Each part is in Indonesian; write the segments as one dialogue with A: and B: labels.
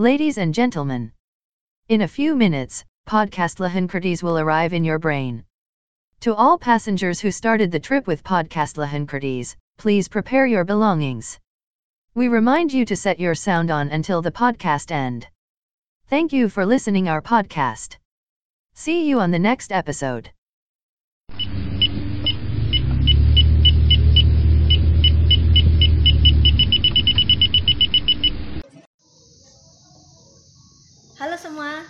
A: Ladies and gentlemen, in a few minutes, podcast Lahankritis will arrive in your brain. To all passengers who started the trip with podcast Lahankritis, please prepare your belongings. We remind you to set your sound on until the podcast end. Thank you for listening our podcast. See you on the next episode.
B: Halo semua,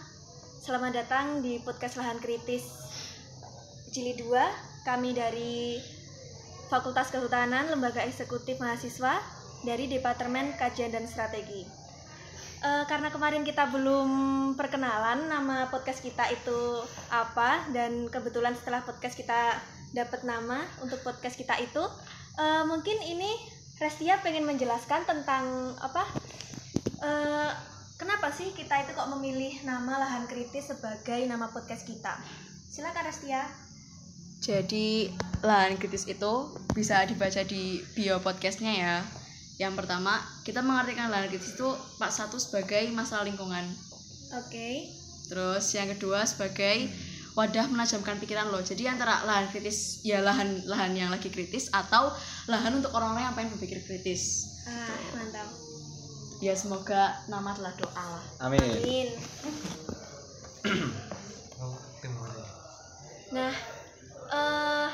B: selamat datang di podcast Lahan Kritis. Jilid 2 Kami dari Fakultas Kehutanan Lembaga Eksekutif Mahasiswa dari Departemen Kajian dan Strategi. Eh, Karena kemarin kita belum perkenalan nama podcast kita itu apa Dan kebetulan setelah podcast kita dapat nama untuk podcast kita itu eh, Mungkin ini Restia pengen menjelaskan tentang apa? Eh, Kenapa sih kita itu kok memilih nama lahan kritis sebagai nama podcast kita? Silakan Restia.
C: Jadi lahan kritis itu bisa dibaca di bio podcastnya ya. Yang pertama, kita mengartikan lahan kritis itu part satu sebagai masalah lingkungan.
B: Oke.
C: Terus yang kedua sebagai wadah menajamkan pikiran lo. Jadi antara lahan kritis ya lahan lahan yang lagi kritis atau lahan untuk orang-orang yang pengen berpikir kritis.
B: Ah, mantap.
C: Ya semoga nama adalah doa lah.
D: Amin.
B: Amin. Nah, eh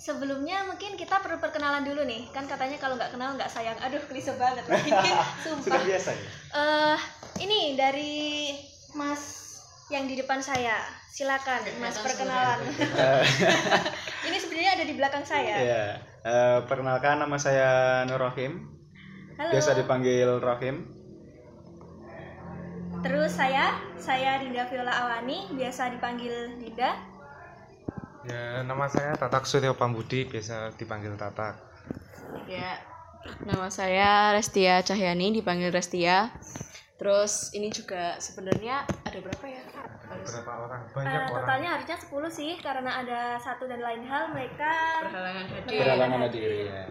B: sebelumnya mungkin kita perlu perkenalan dulu nih. Kan katanya kalau nggak kenal nggak sayang. Aduh, klise banget. Mungkin
D: Sudah
B: sumpah.
D: biasa ya?
B: Eh, ini dari Mas yang di depan saya. Silakan, Mas perkenalan. Ini sebenarnya ada di belakang saya.
D: Iya. Eh, perkenalkan nama saya Nur Rohim.
B: Halo.
D: Biasa dipanggil Rohim.
B: Terus saya, saya Dinda Viola Awani, biasa dipanggil Dinda.
E: Ya, nama saya Tatak Suryo Pambudi, biasa dipanggil Tatak.
C: Ya, nama saya Restia Cahyani, dipanggil Restia. Terus ini juga sebenarnya ada berapa ya? Harus
E: Berapa orang? Banyak orang.
B: totalnya harusnya 10 sih, karena ada satu dan lain hal mereka
C: berhalangan hadir.
D: Berhalangan hadir ya.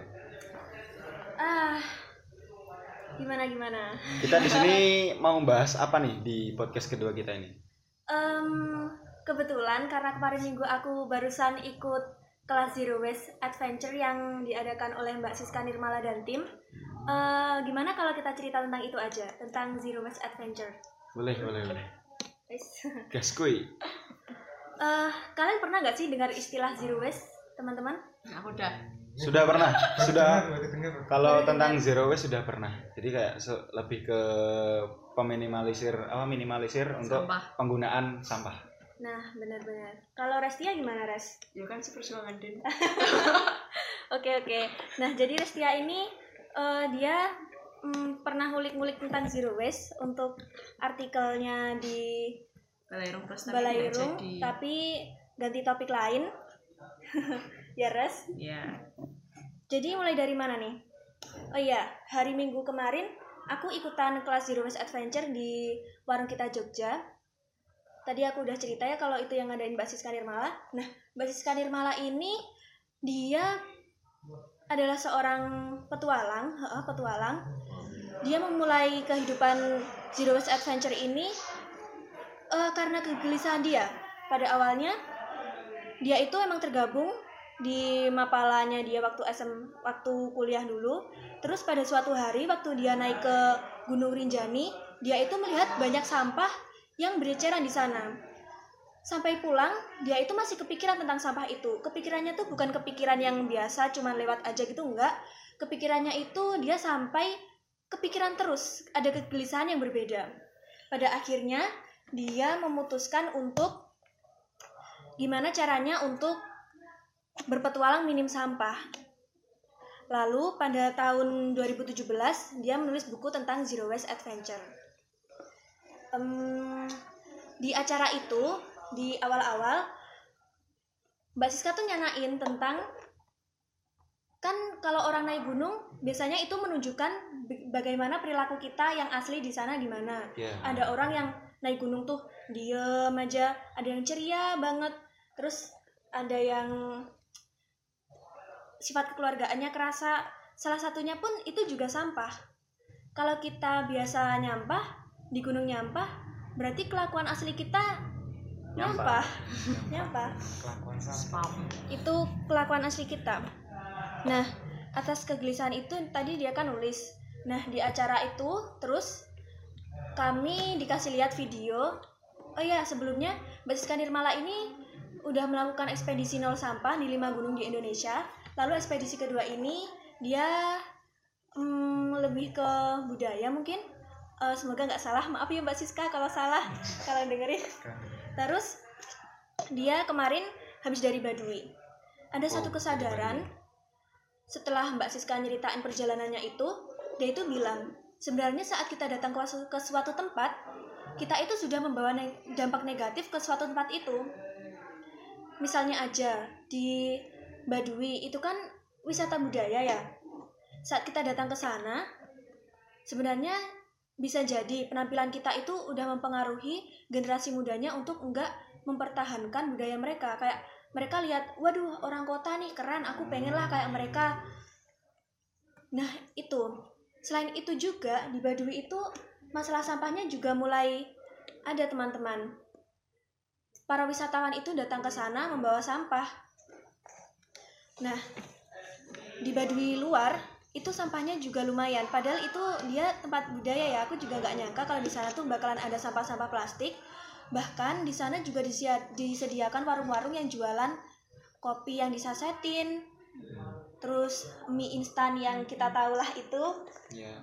B: ah gimana gimana.
D: Kita di sini mau bahas apa nih di podcast kedua kita ini?
B: Em, kebetulan karena kemarin minggu aku barusan ikut kelas Zero Waste Adventure yang diadakan oleh Mbak Siska Nirmala dan tim. Eh, gimana kalau kita cerita tentang itu aja, tentang Zero Waste Adventure?
D: Boleh, boleh, boleh.
B: Guys.
D: Gaskui.
B: Eh, kalian pernah nggak sih dengar istilah Zero Waste, teman-teman?
C: Aku udah.
D: Sudah pernah? Sudah.
E: Dengar, dengar.
D: Kalau tentang zero waste sudah pernah. Jadi kayak lebih ke peminimalisir apa minimalisir untuk
C: Sampah.
D: penggunaan sampah.
B: Nah, benar-benar. Kalau Restia gimana, Res?
C: Ya kan seperjuangan Den.
B: Oke oke. Nah jadi Restia ini eh, dia mm, pernah ngulik-ngulik tentang zero waste untuk artikelnya di
C: Balairung jadi.
B: tapi ganti topik lain. ya Res.
C: Ya.
B: Jadi mulai dari mana nih? Oh iya, hari Minggu kemarin aku ikutan kelas Zero Waste Adventure di warung kita Jogja. Tadi aku udah cerita ya kalau itu yang ngadain Mbak Siska Nirmala. Nah, Mbak Siska Nirmala ini dia adalah seorang petualang, heeh, petualang. Dia memulai kehidupan Zero Waste Adventure ini eh, karena kegelisahan dia. Pada awalnya dia itu emang tergabung di mapalanya dia waktu SM waktu kuliah dulu. Terus pada suatu hari waktu dia naik ke Gunung Rinjani, dia itu melihat banyak sampah yang bereceran di sana. Sampai pulang, dia itu masih kepikiran tentang sampah itu. Kepikirannya tuh bukan kepikiran yang biasa, cuman lewat aja gitu enggak. Kepikirannya itu dia sampai kepikiran terus, ada kegelisahan yang berbeda. Pada akhirnya, dia memutuskan untuk gimana caranya untuk berpetualang minim sampah. Lalu pada tahun 2017 dia menulis buku tentang Zero Waste Adventure. Em, di acara itu di awal-awal Mbak Siska tuh nyanain tentang kan kalau orang naik gunung biasanya itu menunjukkan bagaimana perilaku kita yang asli di sana gimana.
D: Ya.
B: Ada orang yang naik gunung tuh diem aja, ada yang ceria banget, terus ada yang sifat kekeluargaannya kerasa. Salah satunya pun itu juga sampah. Kalau kita biasa nyampah, di gunung nyampah berarti kelakuan asli kita nyampah. Nyampah.
E: Kelakuan sampah.
C: Spam.
B: Itu kelakuan asli kita. Nah atas kegelisahan itu tadi dia kan nulis. Nah di acara itu terus kami dikasih lihat video. Oh ya sebelumnya Mbak Siska Nirmala ini udah melakukan ekspedisi nol sampah di lima gunung di Indonesia lalu ekspedisi kedua ini dia mm, lebih ke budaya mungkin. Eh, semoga nggak salah. Maaf ya Mbak Siska kalau salah. Kalau dengerin. Terus dia kemarin habis dari Baduy. Ada satu kesadaran setelah Mbak Siska nyeritain perjalanannya itu, dia itu bilang, sebenarnya saat kita datang ke, su- ke suatu tempat, kita itu sudah membawa neg- dampak negatif ke suatu tempat itu. Misalnya aja di Baduy itu kan wisata budaya ya. Saat kita datang ke sana, sebenarnya bisa jadi penampilan kita itu udah mempengaruhi generasi mudanya untuk enggak mempertahankan budaya mereka. Kayak mereka lihat waduh orang kota nih keren aku pengen lah kayak mereka. Nah itu. Selain itu juga di Baduy itu masalah sampahnya juga mulai ada teman-teman. Para wisatawan itu datang ke sana membawa sampah nah di Baduy luar itu sampahnya juga lumayan. Padahal itu dia tempat budaya ya aku juga nggak nyangka kalau di sana tuh bakalan ada sampah-sampah plastik. Bahkan di sana juga disediakan warung-warung yang jualan kopi yang disasetin. Terus mie instan yang kita tahu lah itu.
D: Ya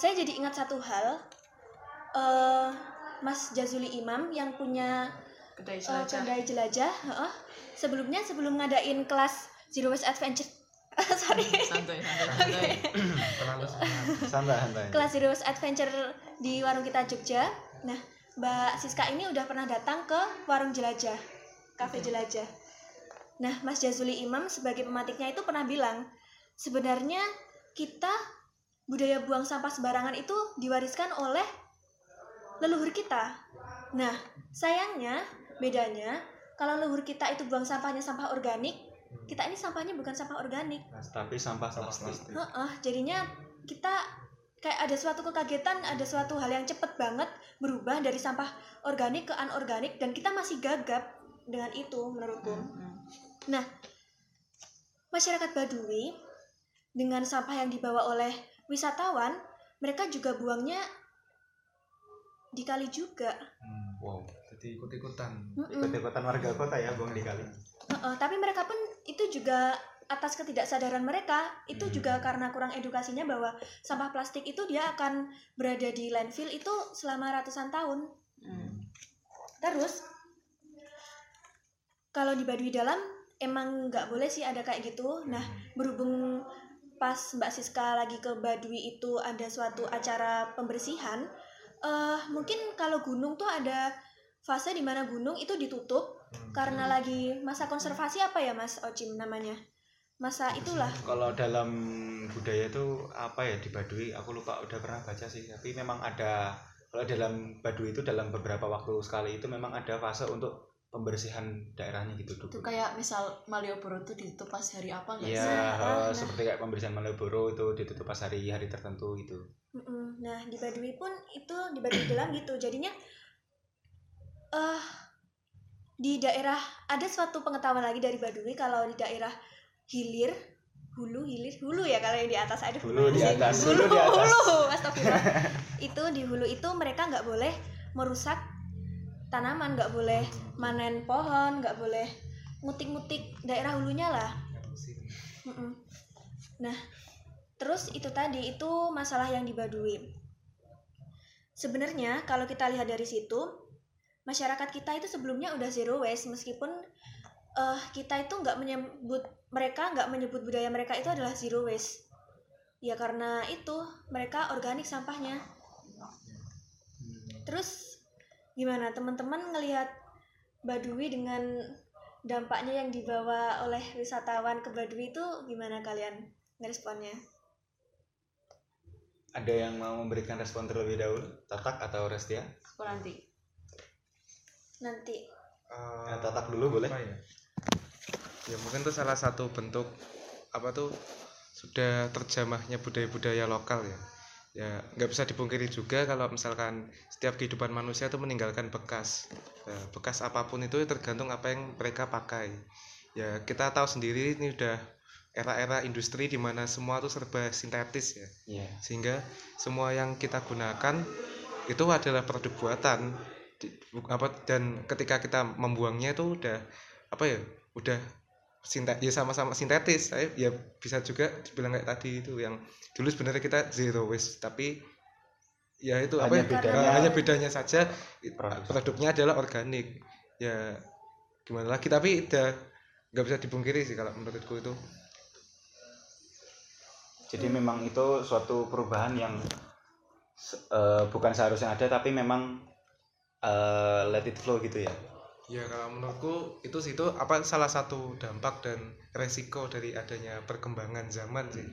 B: saya jadi ingat satu hal. Eh Mas Jazuli Imam yang punya
C: kedai
B: eh,
C: jelajah
B: kedai jelajah heeh. sebelumnya sebelum ngadain kelas Zero Waste Adventure sorry
C: santuy santuy santuy
E: terlalu semangat
D: santai santai
B: kelas Zero Waste Adventure di warung kita Jogja. Nah, Mbak Siska ini udah pernah datang ke warung jelajah, kafe jelajah. Nah, Mas Jazuli Imam sebagai pematiknya itu pernah bilang, sebenarnya kita budaya buang sampah sembarangan itu diwariskan oleh leluhur kita. Nah, sayangnya bedanya kalau leluhur kita itu buang sampahnya sampah organik, kita ini sampahnya bukan sampah organik.
D: tapi sampah
E: sampah
D: plastik
E: plastik
B: Heeh, jadinya kita kayak ada suatu kekagetan, ada suatu hal yang cepet banget berubah dari sampah organik ke anorganik dan kita masih gagap dengan itu menurutku. Nah, masyarakat Baduy dengan sampah yang dibawa oleh wisatawan, mereka juga buangnya di kali juga.
E: Hmm,
D: wow
E: jadi ikut-ikutan
D: ikut-ikutan warga kota ya buang di kali
B: Heeh, tapi mereka pun itu juga atas ketidaksadaran mereka itu
D: Hmm.
B: juga karena kurang edukasinya bahwa sampah plastik itu dia akan berada di landfill itu selama ratusan tahun.
C: Hmm.
B: Terus kalau di Baduy dalam emang nggak boleh sih ada kayak gitu. Nah berhubung pas Mbak Siska lagi ke Baduy itu ada suatu acara pembersihan, eh mungkin kalau gunung tuh ada fase di mana gunung itu ditutup
E: Hmm.
B: karena lagi masa konservasi apa ya Mas Ocim namanya? Masa itulah.
D: kalau dalam budaya itu apa ya di Baduy aku lupa udah pernah baca sih tapi memang ada kalau dalam Baduy itu dalam beberapa waktu sekali itu memang ada fase untuk pembersihan daerahnya gitu
C: itu
D: dulu
C: kayak misal Malioboro tuh ditutup pas hari apa nggak
D: Iya,
C: sih
B: Ah,
D: eh,
B: nah.
D: seperti kayak pembersihan Malioboro itu ditutup pas hari-hari tertentu gitu.
B: Nah di Baduy pun itu di Baduy dalam gitu. Jadinya eh di daerah ada suatu pengetahuan lagi dari Baduy kalau di daerah hilir hulu hilir hulu ya kalau yang di atas aduh
D: Hulu di atas,
B: hulu
D: hulu di atas.
B: hulu astagfirullah itu di hulu itu mereka nggak boleh merusak tanaman nggak boleh manen pohon nggak boleh ngutik-ngutik daerah hulunya lah Mm-mm. Nah, terus itu tadi itu masalah yang di Baduy. Sebenarnya kalau kita lihat dari situ, masyarakat kita itu sebelumnya udah zero waste meskipun eh kita itu nggak menyebut mereka nggak menyebut budaya mereka itu adalah zero waste. Ya karena itu mereka organik sampahnya. Terus gimana teman-teman ngelihat Baduy dengan dampaknya yang dibawa oleh wisatawan ke Baduy itu gimana kalian ngeresponnya?
D: Ada yang mau memberikan respon terlebih dahulu, Tatak atau Restia?
C: aku nanti
B: Nanti
E: Eh,
D: Ya, tatak dulu boleh.
E: ya? ya mungkin itu salah satu bentuk apa tuh sudah terjamahnya budaya-budaya lokal ya ya nggak bisa dipungkiri juga kalau misalkan setiap kehidupan manusia itu meninggalkan bekas Ya, bekas apa pun itu tergantung apa yang mereka pakai ya kita tahu sendiri ini udah era-era industri di mana semua itu serba sintetis ya
D: Iya.
E: sehingga semua yang kita gunakan itu adalah produk buatan apa dan ketika kita membuangnya itu udah apa ya udah sintet ya sama-sama sintetis. Saya ya bisa juga dibilang kayak tadi itu yang dulu sebenarnya kita zero waste tapi ya itu apa
D: Hanya
E: ya
D: bedanya-
E: hanya bedanya saja
D: Produk.
E: produknya adalah organik. Ya gimana lagi? Tapi udah nggak bisa dipungkiri sih kalau menurutku itu.
D: Jadi memang itu suatu perubahan yang eh, bukan seharusnya ada tapi memang eh, let it flow gitu ya.
E: Ya kalau menurutku itu sih itu apa salah satu dampak dan resiko dari adanya perkembangan zaman sih.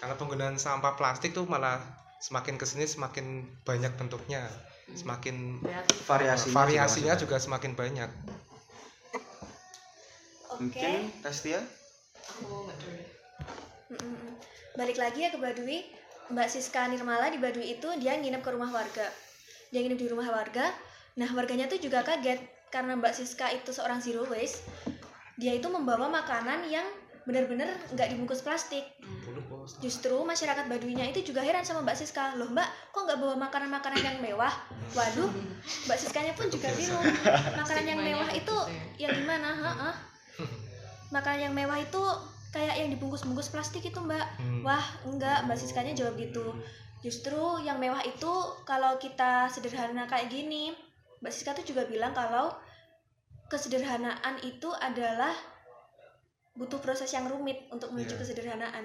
E: Karena penggunaan sampah plastik tuh malah semakin ke sini semakin banyak bentuknya, semakin
D: Variasinya,
E: variasinya
D: juga,
E: juga semakin banyak.
B: Oke.
D: Mungkin Tastia?
B: Mm-mm. Balik lagi ya ke Baduy. Mbak Siska Nirmala di Baduy itu dia nginep ke rumah warga. Dia nginep di rumah warga. Nah, warganya tuh juga kaget karena Mbak Siska itu seorang zero waste. Dia itu membawa makanan yang benar-benar nggak dibungkus plastik. Justru masyarakat Baduynya itu juga heran sama Mbak Siska. Loh Mbak, kok nggak bawa makanan-makanan yang mewah? Waduh, Mbak Siskanya pun juga bingung. Makanan yang mewah itu
C: gitu ya.
B: yang gimana? Ha-ha. Makanan yang mewah itu kayak yang dibungkus-bungkus plastik itu Mbak.
E: Hmm.
B: Wah, enggak, Mbak Siskanya jawab gitu. Justru yang mewah itu kalau kita sederhana kayak gini. Mbak Siska tuh juga bilang kalau kesederhanaan itu adalah butuh proses yang rumit untuk menuju
E: Iya.
B: kesederhanaan.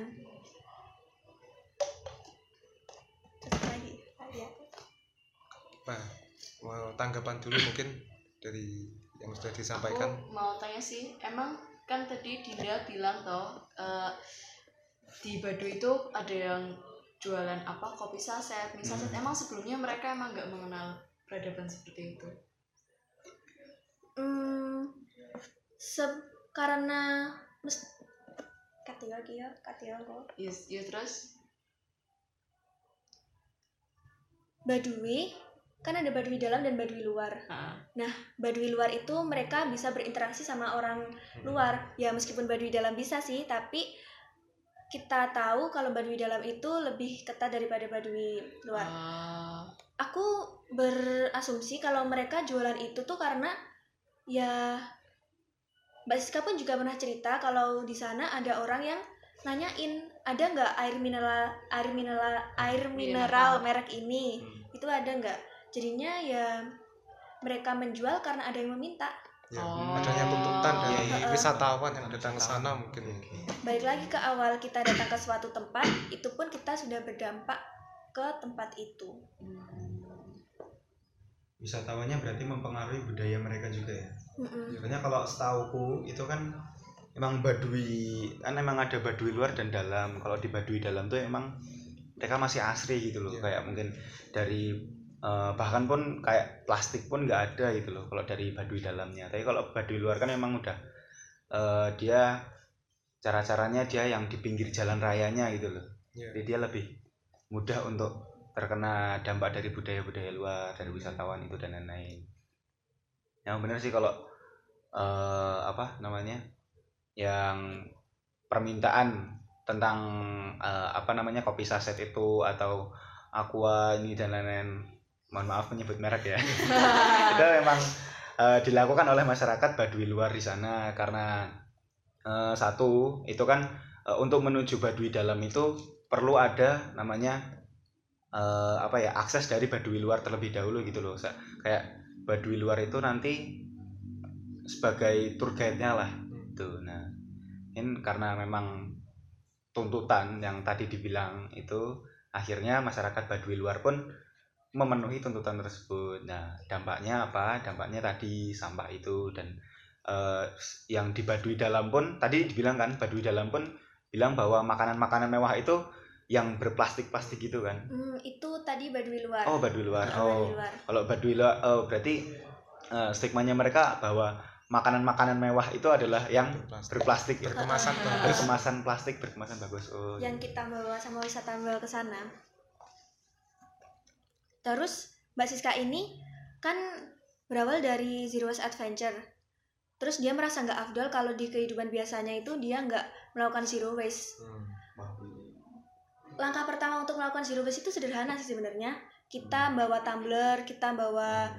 B: Terus lagi.
E: Nah, mau tanggapan dulu mungkin dari yang sudah disampaikan.
C: Aku mau tanya sih, emang kan tadi Dinda bilang toh eh, di Baduy itu ada yang jualan apa kopi saset, mie saset. Emang sebelumnya mereka emang nggak mengenal peradaban seperti itu.
B: Hmm, se- karena mes katil lagi ya, katil kok.
C: Ya, ya terus
B: Baduy kan ada Baduy dalam dan Baduy luar.
C: ah,
B: Baduy luar itu mereka bisa berinteraksi sama orang luar. Ya meskipun Baduy dalam bisa sih, tapi kita tahu kalau Baduy dalam itu lebih ketat daripada Baduy luar.
C: ah,
B: Aku berasumsi kalau mereka jualan itu tuh karena ya Mbak Siska pun juga pernah cerita kalau di sana ada orang yang nanyain ada nggak air mineral air mineral air mineral.
C: Mineral.
B: merek ini? Itu ada nggak? Jadinya ya mereka menjual karena ada yang meminta
E: Ya,
C: Oh.
E: adanya tuntutan dari
D: iya.
E: wisatawan yang datang ke sana mungkin.
B: balik lagi ke awal kita datang ke suatu tempat itu pun kita sudah berdampak ke tempat itu
D: Wisatawannya berarti mempengaruhi budaya mereka juga ya. Sebenarnya kalau setauku itu kan emang Baduy kan emang ada Baduy luar dan dalam. Kalau di Baduy dalam tuh emang mereka masih asri gitu loh.
E: Iya.
D: Kayak mungkin dari eh, bahkan pun kayak plastik pun nggak ada gitu loh kalau dari Baduy dalamnya. Tapi kalau Baduy luar kan emang udah eh, dia cara-caranya dia yang di pinggir jalan rayanya gitu loh.
E: Ya.
D: Jadi dia lebih mudah untuk terkena dampak dari budaya-budaya luar dari wisatawan itu dan lain-lain. Yang benar sih kalau eh, apa namanya yang permintaan tentang eh, apa namanya kopi saset itu atau aqua ini dan lain-lain mohon maaf menyebut merek ya. Itu memang eh, dilakukan oleh masyarakat Baduy luar di sana karena eh, satu itu kan eh, untuk menuju Baduy dalam itu perlu ada namanya eh, apa ya akses dari Baduy luar terlebih dahulu gitu loh Sa- kayak Baduy luar itu nanti sebagai tour guide-nya lah gitu. Nah ini karena memang tuntutan yang tadi dibilang itu akhirnya masyarakat Baduy luar pun memenuhi tuntutan tersebut nah dampaknya apa dampaknya tadi sampah itu dan eh, yang di Baduy dalam pun tadi dibilang kan Baduy dalam pun bilang bahwa makanan-makanan mewah itu yang berplastik-plastik gitu kan
B: Hmm, itu tadi Baduy luar
D: oh Baduy luar oh
B: Baduy luar
D: kalau Baduy luar oh berarti eh, stigmanya mereka bahwa makanan-makanan mewah itu adalah yang
E: Berplastik.
D: berplastik ya.
E: berkemasan bagus
D: Berkemasan plastik, berkemasan bagus. Oh.
B: yang kita bawa sama wisatawan ke sana. Terus Mbak Siska ini kan berawal dari Zero Waste Adventure. Terus dia merasa nggak afdol kalau di kehidupan biasanya itu dia nggak melakukan zero waste.
E: Hmm.
B: Langkah pertama untuk melakukan zero waste itu sederhana sih sebenarnya. Kita bawa tumbler, kita bawa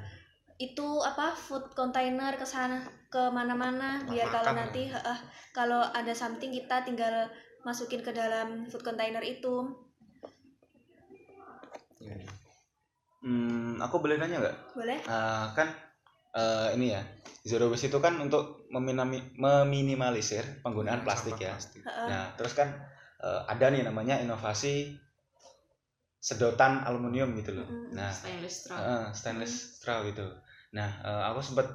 B: itu apa food container ke sana ke mana-mana biar kalau nanti heeh, kalau ada something kita tinggal masukin ke dalam food container itu.
E: Iya, iya.
D: Hmm, aku boleh nanya nggak?
B: Boleh?
D: Ah, kan eh, ini ya zero waste itu kan untuk meminami- meminimalisir penggunaan plastik ya.
E: plastik.
D: Nah terus kan eh, ada nih namanya inovasi sedotan aluminium gitu loh.
B: Mm-mm.
D: Nah
C: stainless straw
D: eh, stainless straw gitu. Nah eh, aku sempat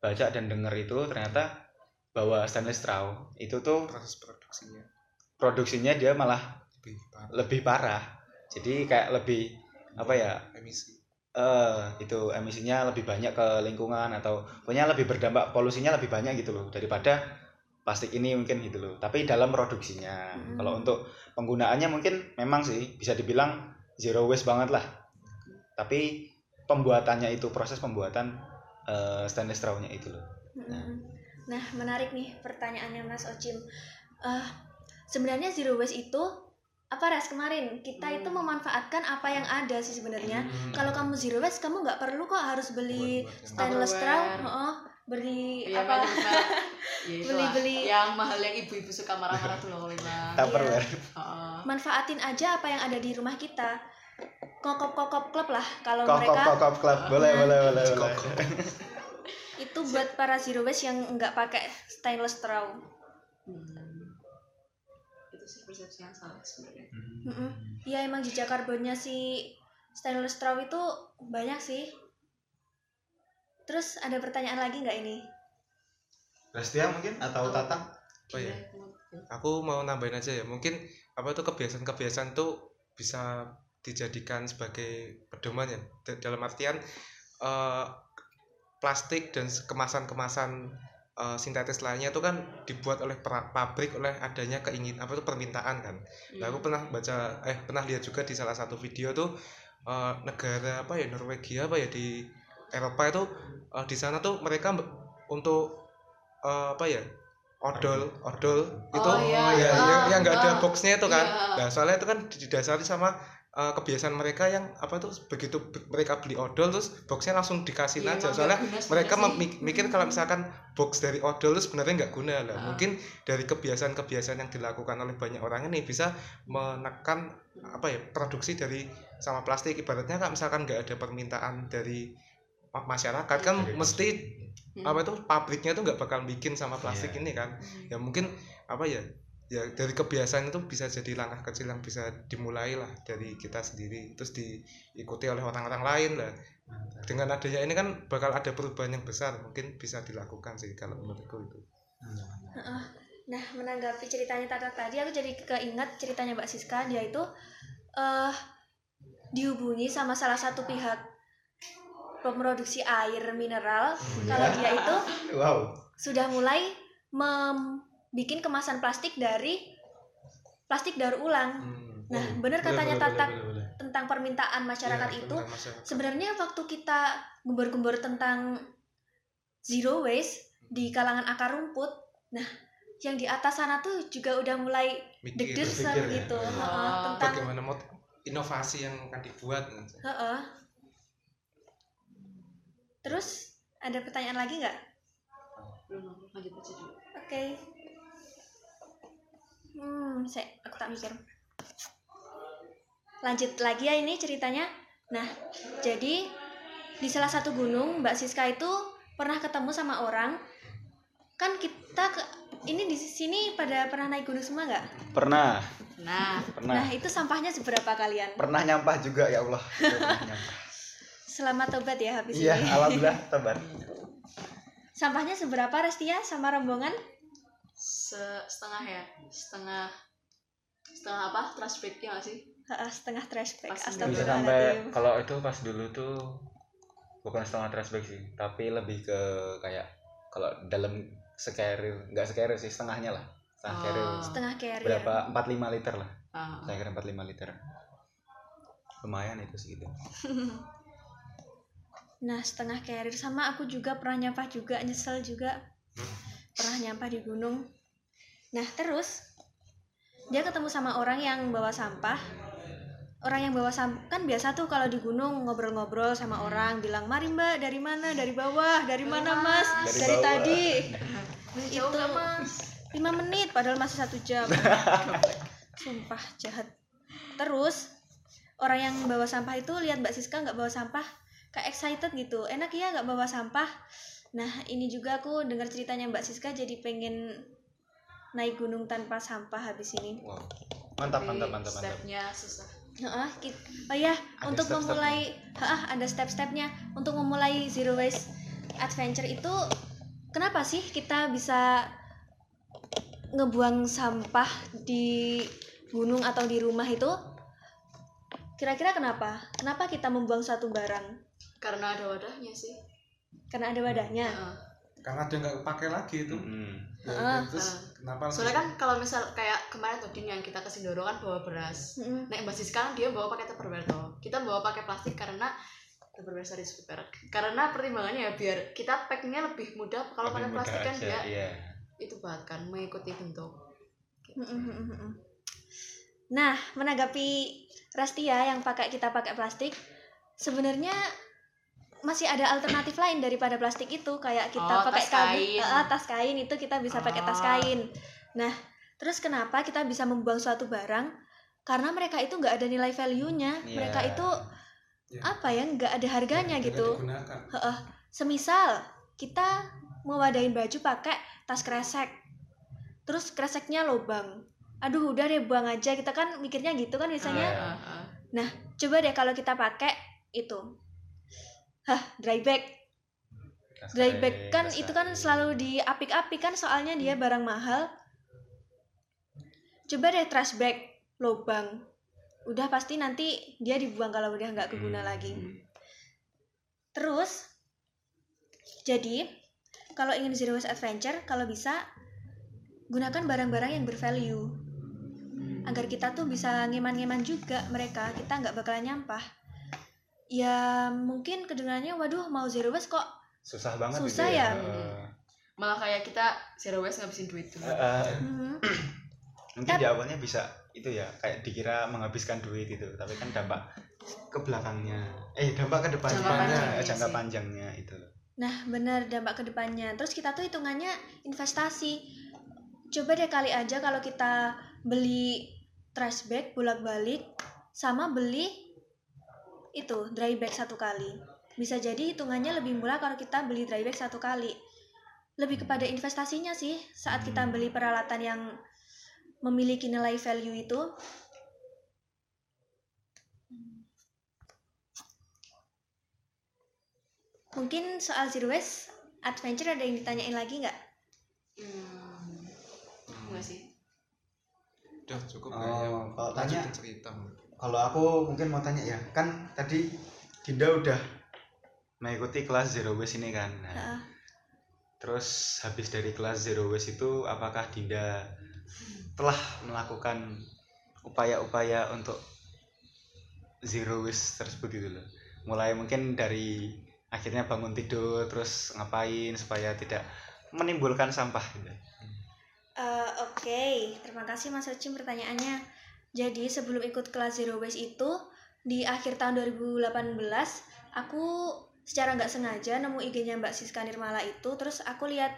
D: baca dan denger itu ternyata bahwa stainless straw itu tuh
E: proses produksinya
D: produksinya dia malah
E: lebih parah.
D: lebih parah. Jadi kayak lebih apa ya
E: emisi
D: eh itu emisinya lebih banyak ke lingkungan atau pokoknya lebih berdampak polusinya lebih banyak gitu loh daripada plastik ini mungkin gitu loh tapi dalam produksinya
B: Hmm.
D: kalau untuk penggunaannya mungkin memang sih bisa dibilang zero waste banget lah tapi pembuatannya itu proses pembuatan eh, stainless straw-nya itu loh
B: Mm-mm. Nah, menarik nih pertanyaannya Mas Ocim. Eh, sebenarnya zero waste itu apa res kemarin kita itu memanfaatkan apa yang ada sih sebenarnya.
E: Hmm.
B: Kalau kamu zero waste kamu nggak perlu kok harus beli stainless straw,
C: Tupperware.
B: heeh, beli
C: Iya,
B: apa?
C: Ya, itulah.
B: Beli-beli.
C: yang mahal yang ibu-ibu suka marah-marah tuh loh lima
D: Tupperware
C: Heeh.
B: Manfaatin aja apa yang ada di rumah kita. Kokop-kokop klub lah kalau
D: kokop
B: mereka
D: kokop club boleh boleh boleh boleh
B: itu buat para zero waste yang nggak pakai stainless straw.
C: Hmm. Sih persepsi yang salah sebenarnya
B: Mm-mm. Iya emang jejak karbonnya si stainless straw itu banyak sih. Terus ada pertanyaan lagi nggak ini?
D: Restia mungkin atau Tatang
E: Oh, iya. Aku mau nambahin aja ya mungkin apa tuh kebiasaan-kebiasaan tuh bisa dijadikan sebagai pedoman ya Da- dalam artian eh, plastik dan kemasan-kemasan eh, sintetis lainnya itu kan dibuat oleh pabrik oleh adanya keingin apa tuh permintaan kan Nah, aku pernah baca eh pernah lihat juga di salah satu video tuh eh, negara apa ya Norwegia apa ya di Eropa itu eh, di sana tuh mereka untuk eh, apa ya odol odol itu
C: Oh, iya.
E: ya,
C: Ah,
E: yang yang nggak ada
C: ah.
E: boxnya itu kan
C: Iya.
E: nah soalnya itu kan didasari sama eh, kebiasaan mereka yang apa tuh begitu be- mereka beli odol terus boxnya langsung dikasih
C: Iya,
E: aja soalnya
C: guna
E: mereka mikir kalau misalkan box dari odol itu sebenarnya nggak guna lah
C: Ah.
E: mungkin dari kebiasaan-kebiasaan yang dilakukan oleh banyak orang ini bisa menekan apa ya produksi dari sama plastik ibaratnya kan misalkan nggak ada permintaan dari ma- masyarakat kan
D: Dari
E: mesti
C: Hmm.
E: apa itu pabriknya tuh nggak bakal bikin sama plastik
D: Iya.
E: ini kan
C: Hmm.
E: ya mungkin apa ya ya dari kebiasaan itu bisa jadi langkah kecil yang bisa dimulai lah dari kita sendiri terus diikuti oleh orang-orang lain lah dengan adanya ini kan bakal ada perubahan yang besar mungkin bisa dilakukan sih kalau menurutku itu.
B: Nah, menanggapi ceritanya Tata tadi, aku jadi keinget ceritanya Mbak Siska. Dia itu eh dihubungi sama salah satu pihak pemroduksi air mineral. Kalau dia itu
D: wow
B: sudah mulai membuat kemasan plastik dari plastik daur ulang. Nah, benar katanya Tata tentang permintaan masyarakat
E: Iya,
B: itu.
E: masyarakat.
B: Sebenarnya waktu kita gembor-gembor tentang zero waste di kalangan akar rumput, nah yang di atas sana tuh juga udah mulai deg-degan
D: ya.
B: gitu
E: Iya.
B: heeh,
C: Oh,
B: tentang
E: bagaimana mod inovasi yang akan dibuat
B: heeh. Terus ada pertanyaan lagi nggak?
C: belum lanjut aja dulu
B: Oke. Hmm, saya aku tak mikir. Lanjut lagi ya ini ceritanya. Nah, jadi di salah satu gunung Mbak Siska itu pernah ketemu sama orang. Kan kita ke, ini di sini pada pernah naik gunung semua nggak?
D: pernah
C: nah
D: pernah
B: Nah, itu sampahnya seberapa kalian?
D: pernah nyampah juga ya Allah.
B: Selamat tobat ya habis
D: iya
B: ini.
D: alhamdulillah tobat
B: Sampahnya seberapa Restia sama rombongan?
C: Se- setengah ya? Setengah setengah apa? Trash bag ya sih?
B: Heeh, setengah trash bag. Astagfirullahaladzim.
D: sampai kalau itu pas dulu tuh bukan setengah trash bag sih tapi lebih ke kayak kalau dalam sekeril nggak sekeril sih setengahnya lah. Setengah
C: Oh.
D: keril.
B: Setengah carrier
D: berapa? 45 liter lah.
C: Ah.
D: saya kira 45 liter. Lumayan itu segitu
B: nah setengah carrier sama aku juga pernah nyampah juga nyesel juga pernah nyampah di gunung. Nah terus dia ketemu sama orang yang bawa sampah. Orang yang bawa sampah kan biasa tuh kalau di gunung ngobrol-ngobrol sama orang bilang mari mbak dari mana? Dari bawah dari mana mas?
D: Dari
B: dari,
D: bawah.
B: tadi. Itu
C: mas?
B: Lima menit padahal masih satu jam. Sumpah jahat. Terus orang yang bawa sampah itu lihat mbak Siska nggak bawa sampah kayak excited gitu. Enak ya nggak bawa sampah nah ini juga aku dengar ceritanya mbak Siska jadi pengen naik gunung tanpa sampah habis ini.
D: Wow. Mantap
C: Tapi
D: mantap mantap. mantap
C: stepnya susah.
B: Heeh, kit- oh ya
D: Ada
B: untuk
D: step-stepnya.
B: memulai heeh, ada step-stepnya. Untuk memulai zero waste adventure itu kenapa sih kita bisa ngebuang sampah di gunung atau di rumah itu? Kira-kira kenapa? Kenapa kita membuang suatu barang?
C: Karena ada wadahnya sih
B: karena ada wadahnya
C: Heeh.
E: karena dia nggak kepake lagi itu
D: Mm-mm.
E: Ya,
B: Heeh.
E: terus kenapa harus-
C: soalnya kan kalau misal kayak kemarin tuh Din yang kita ke Sindoro kan bawa beras
B: Mm-mm.
C: Nah, Mbak Siska kan dia bawa pakai tupperware tuh. Kita bawa pakai plastik karena tupperware sorry super. Karena pertimbangannya ya biar kita packingnya lebih mudah. Kalau pakai plastik kan dia
D: iya.
C: itu bahkan mengikuti bentuk.
B: Mm. Nah, menanggapi Rastia yang pakai kita pakai plastik, sebenarnya masih ada alternatif lain daripada plastik itu kayak kita
C: Oh,
B: pakai
C: tas kain.
B: Eh, tas kain itu kita bisa pakai tas
C: Oh.
B: kain. Nah, terus kenapa kita bisa membuang suatu barang? Karena mereka itu nggak ada nilai value-nya.
D: Iya.
B: Mereka itu
E: Ya.
B: apa ya? nggak ada harganya
E: Nggak
B: gitu.
E: digunakan.
B: Heeh. Semisal kita mewadahin baju pakai tas kresek. Terus kreseknya lobang. Aduh, udah deh buang aja. Kita kan mikirnya gitu kan biasanya.
D: Iya.
C: Ah, ah.
B: Coba deh kalau kita pakai itu. Hah, dry bag. Dry bag kan
D: tas
B: itu kan selalu diapik-apik kan soalnya dia barang mahal. Coba deh trash bag lobang. Udah pasti nanti dia dibuang kalau udah nggak keguna
D: Hmm.
B: lagi. Terus, jadi kalau ingin zero waste adventure, kalau bisa gunakan barang-barang yang bervalue agar kita tuh bisa ngeman-ngeman juga mereka. Kita nggak bakalan nyampah. Ya mungkin kedengarannya, waduh mau zero waste kok
D: susah banget
B: Susah
D: itu
B: ya?
D: Heeh.
C: Malah kayak kita zero waste ngabisin duit tuh.
D: Heeh.
B: Hmm,
D: mungkin di awalnya bisa itu ya kayak dikira menghabiskan duit itu tapi kan dampak ke belakangnya eh dampak ke depannya
C: Jangka
E: panjangnya
D: eh, jangka
C: sih.
D: panjangnya itu
B: Nah, benar dampak ke depannya. Terus kita tuh hitungannya investasi. Coba deh kali aja kalau kita beli trash bag bolak-balik sama beli itu dry bag satu kali. Bisa jadi hitungannya lebih murah kalau kita beli dry bag satu kali. Lebih kepada investasinya sih saat kita beli peralatan yang memiliki nilai value itu. Mungkin soal zero waste adventure ada yang ditanyain lagi nggak?
C: Hmm. Enggak sih.
E: udah cukup
D: Oh,
E: kayaknya
D: kalau tanya-
E: cerita
D: kalau aku mungkin mau tanya ya kan tadi Dinda udah mengikuti kelas zero waste ini kan nah,
B: Heeh.
D: terus habis dari kelas zero waste itu apakah Dinda telah melakukan upaya-upaya untuk zero waste tersebut gitu loh mulai mungkin dari akhirnya bangun tidur terus ngapain supaya tidak menimbulkan sampah gitu
B: Eh, Oke, terima kasih Mas Ocim pertanyaannya. Jadi sebelum ikut kelas Zero Waste itu di akhir tahun 2018 aku secara nggak sengaja nemu IG-nya Mbak Siska Nirmala itu, terus aku lihat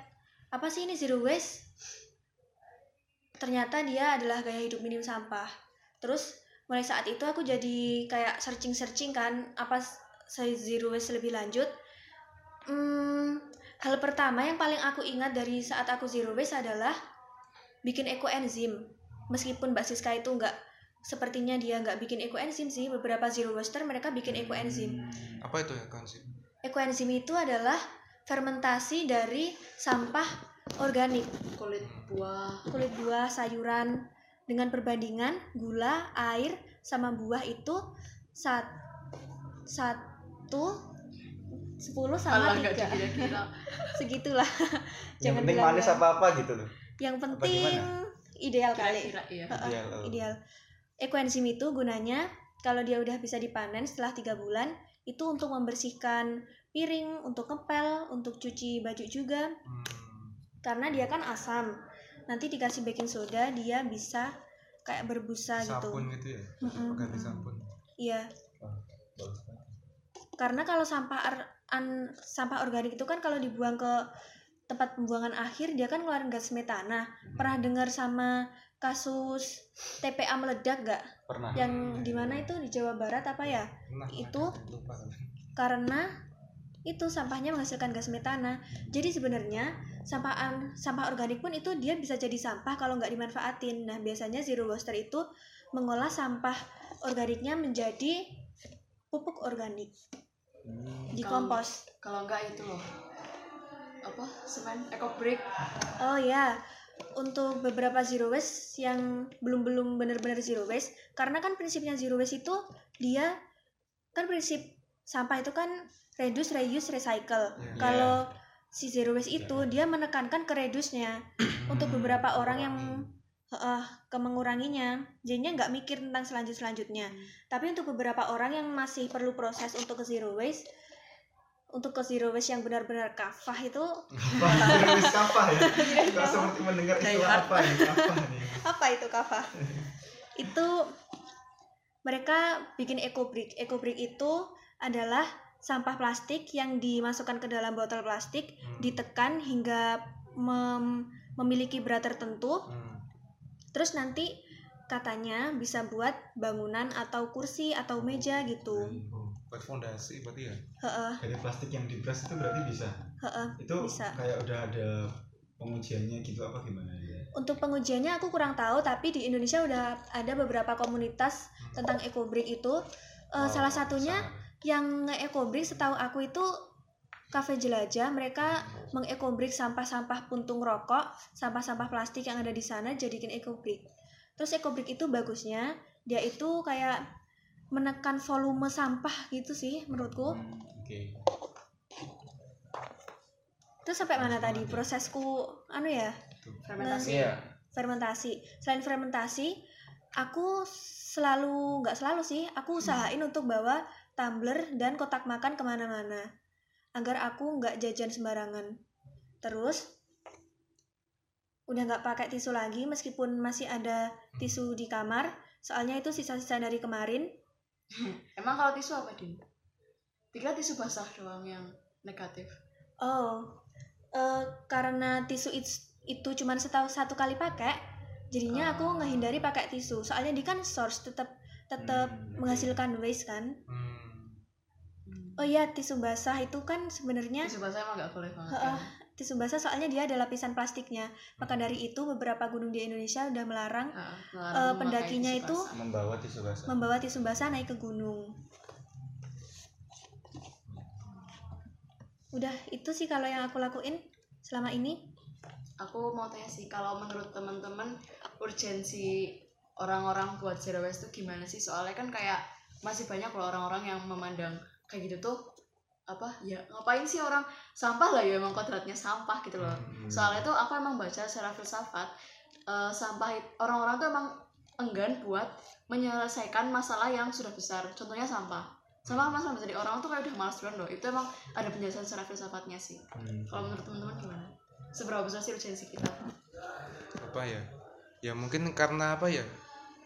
B: apa sih ini Zero Waste? Ternyata dia adalah gaya hidup minim sampah. Terus mulai saat itu aku jadi kayak searching-searching kan apa s- Zero Waste lebih lanjut. Hmm, hal pertama yang paling aku ingat dari saat aku Zero Waste adalah bikin ekoenzim meskipun Mbak Siska itu nggak sepertinya dia nggak bikin ekoenzim sih beberapa zero waster mereka bikin ekoenzim
E: apa itu ya sih
B: ekoenzim itu adalah fermentasi dari sampah organik.
C: Kulit buah.
B: kulit buah sayuran dengan perbandingan gula air sama buah itu sat, satu 10 sama
C: Malah nggak
B: 3
C: dikira-kira.
B: Segitulah.
D: Yang
B: Jangan
D: penting
B: bilang
D: manis apa apa gitu loh.
B: Yang penting? Ideal kali.
C: Kira-kira iya.
B: Heeh,
D: Ideal, oh.
B: ideal. Ekoenzim itu gunanya kalau dia udah bisa dipanen setelah tiga bulan itu untuk membersihkan piring untuk ngepel untuk cuci baju juga.
E: Hmm.
B: karena dia kan asam. Nanti dikasih baking soda dia bisa kayak berbusa gitu.
E: Sabun gitu ya?
B: Mm-mm,
E: ganti
B: mm-mm.
E: sabun.
B: Iya.
D: Bagus banget.
B: karena kalau sampah ar- an- sampah organik itu kan kalau dibuang ke tempat pembuangan akhir dia kan ngeluarin gas metana. Pernah dengar sama kasus TPA meledak gak
D: pernah.
B: Yang di mana itu? Di Jawa Barat apa ya?
E: Nah,
B: Itu
E: lupa.
B: karena itu sampahnya menghasilkan gas metana. Jadi sebenarnya sampah sampah organik pun itu dia bisa jadi sampah kalau nggak dimanfaatin. Nah biasanya zero waster itu mengolah sampah organiknya menjadi pupuk organik.
D: Hmm.
B: di kompos.
C: kalau enggak itu loh apa? Semen? Eco break?
B: Oh ya untuk beberapa zero waste yang belum belum benar-benar zero waste karena kan prinsipnya zero waste itu dia kan prinsip sampah itu kan reduce reuse recycle.
E: Iya.
B: kalau si zero waste itu dia menekankan ke reduce-nya. Untuk beberapa orang yang eh ke menguranginya jadinya nggak mikir tentang selanjut selanjutnya tapi untuk beberapa orang yang masih perlu proses untuk ke zero waste untuk ke zero waste yang benar-benar kafah itu
D: apa ya?
B: Kafah.
D: seperti mendengar istilah
C: hard.
D: apa nih? Apa nih?
B: apa itu kafah itu mereka bikin eco brick eco brick itu adalah sampah plastik yang dimasukkan ke dalam botol plastik
E: Hmm.
B: ditekan hingga mem- memiliki berat tertentu
E: Hmm.
B: terus nanti katanya bisa buat bangunan atau kursi atau meja gitu
E: Oh, buat fondasi berarti ya
B: Heeh,
D: Dari plastik yang diperas itu berarti bisa.
B: heeh.
D: Itu
B: Bisa.
D: kayak udah ada pengujiannya gitu apa gimana ya?
B: untuk pengujiannya aku kurang tahu tapi di Indonesia udah ada beberapa komunitas tentang eco brick itu Eh,
E: Wow,
B: salah satunya
E: sangat.
B: yang nge-eco brick setahu aku itu kafe jelajah mereka meng-eco brick sampah-sampah puntung rokok sampah-sampah plastik yang ada di sana jadikan eco brick terus eco brick itu bagusnya dia itu kayak menekan volume sampah gitu sih menurutku.
D: Hmm, Oke.
B: terus sampai mana tadi? prosesku anu ya?
C: Fermentasi.
E: Iya.
B: Fermentasi. Selain fermentasi aku selalu nggak selalu sih aku usahain untuk bawa tumbler dan kotak makan ke mana-mana. Agar aku nggak jajan sembarangan. Terus udah nggak pakai tisu lagi meskipun masih ada tisu di kamar soalnya itu sisa-sisa dari kemarin
C: emang kalau tisu apa din pikir tisu basah doang yang negatif
B: oh eh, karena tisu itu, itu cuma setahu satu kali pakai jadinya aku
C: Oh.
B: ngehindari pakai tisu soalnya di kan source tetap tetap
D: Hmm, oke.
B: menghasilkan waste kan
E: Hmm.
B: Oh iya tisu basah itu kan sebenarnya
C: tisu basah emang nggak boleh banget kan?
B: Tisu basah soalnya dia ada lapisan plastiknya. Maka dari itu beberapa gunung di Indonesia udah melarang Eh,
C: melarang memakai
B: pendakinya itu.
D: Membawa tisu basah.
B: membawa tisu basah naik ke gunung. Udah itu sih kalau yang aku lakuin selama ini.
C: Aku mau tanya sih kalau menurut teman-teman urgensi orang-orang buat zero waste itu gimana sih? Soalnya kan kayak masih banyak loh orang-orang yang memandang kayak gitu tuh apa ya ngapain sih orang sampah lah ya emang kodratnya sampah gitu loh.
D: Hmm.
C: soalnya tuh aku emang baca secara filsafat eh, sampah orang-orang tuh emang enggan buat menyelesaikan masalah yang sudah besar. Contohnya sampah. Sampah kan masalah jadi orang tuh kayak udah malas duluan loh. Itu emang ada penjelasan secara filsafatnya sih.
D: Hmm.
C: kalau menurut teman-teman gimana? Seberapa besar sih urgensi kita?
E: Apa ya? Ya mungkin karena apa ya?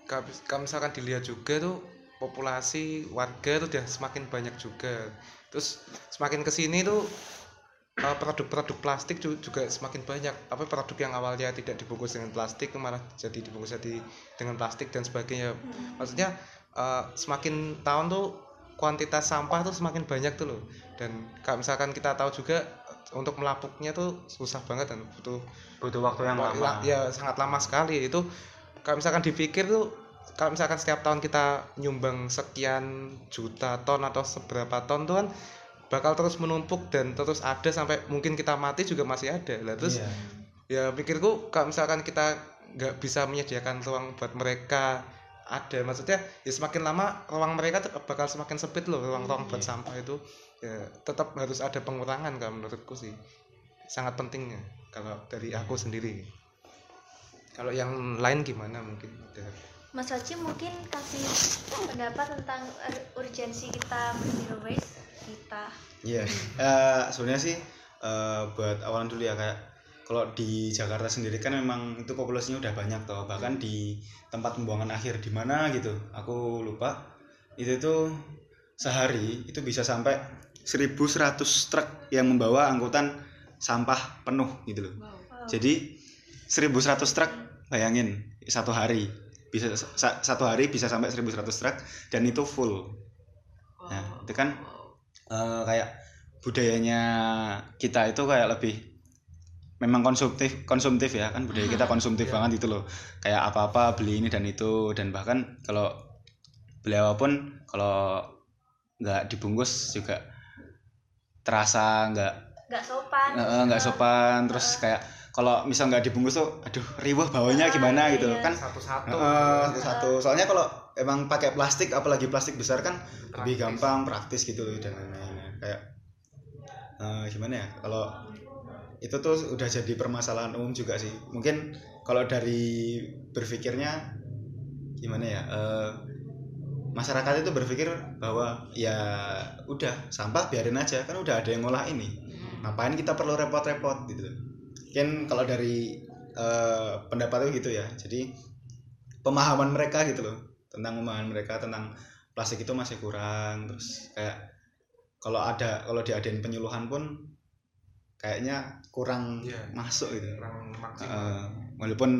E: Kalau kalau misalkan dilihat juga tuh populasi warga tuh udah semakin banyak juga terus semakin ke sini tuh uh, produk-produk plastik ju- juga semakin banyak. Apa produk yang awalnya tidak dibungkus dengan plastik malah jadi dibungkus jadi dengan plastik dan sebagainya. Maksudnya uh, semakin tahun tuh kuantitas sampah tuh semakin banyak tuh loh. Dan kalau misalkan kita tahu juga untuk melapuknya tuh susah banget dan butuh
D: Butuh waktu yang lama.
E: ya sangat lama sekali. Itu kalau misalkan dipikir tuh kalau misalkan setiap tahun kita nyumbang sekian juta ton atau seberapa ton tuh kan bakal terus menumpuk dan terus ada sampai mungkin kita mati juga masih ada. Lah terus
D: Iya.
E: ya pikirku kalau misalkan kita nggak bisa menyediakan ruang buat mereka ada maksudnya ya semakin lama ruang mereka tuh bakal semakin sempit loh ruang-ruang buat sampah itu. Ya tetap harus ada pengurangan kalau menurutku sih. Sangat pentingnya kalau dari aku sendiri. Kalau yang lain gimana mungkin? Ada
B: Mas Oci mungkin kasih pendapat tentang ur- urgensi kita zero waste kita.
D: Iya, eh, sebenarnya sih eh, buat awalan dulu ya kayak kalau di Jakarta sendiri kan memang itu populasinya udah banyak toh bahkan di tempat pembuangan akhir di mana gitu aku lupa itu tuh sehari itu bisa sampai 1100 truk yang membawa angkutan sampah penuh gitu loh
C: Wow.
D: jadi 1100 truk bayangin satu hari bisa sa- satu hari bisa sampai 1100 truk dan itu full.
C: Wow.
D: Nah, itu kan eh, kayak budayanya kita itu kayak lebih memang konsumtif konsumtif ya kan budaya kita konsumtif banget itu loh. Kayak apa-apa beli ini dan itu dan bahkan kalau beli apa pun kalau nggak dibungkus juga terasa nggak
B: Nggak sopan.
D: nggak sopan. Terus kayak kalau misal nggak dibungkus tuh aduh riwah bawanya gimana gitu
B: iya.
D: kan
E: satu-satu
D: Heeh, satu-satu. Soalnya kalau emang pakai plastik, apalagi plastik besar kan lebih
E: Praktis.
D: gampang, praktis gitu loh dan lain-lain. Kayak eh, gimana ya? Kalau itu tuh udah jadi permasalahan umum juga sih. Mungkin kalau dari berpikirnya gimana ya? Eh, masyarakat itu berpikir bahwa ya udah sampah biarin aja kan udah ada yang ngolah ini. Ngapain kita perlu repot-repot gitu. Mungkin kalau dari eh, pendapatnya gitu ya. Jadi pemahaman mereka gitu loh tentang pemahaman mereka tentang plastik itu masih kurang terus kayak kalau ada kalau diadain penyuluhan pun kayaknya kurang
E: Iya.
D: masuk gitu.
E: kurang maksimal.
D: Eh, walaupun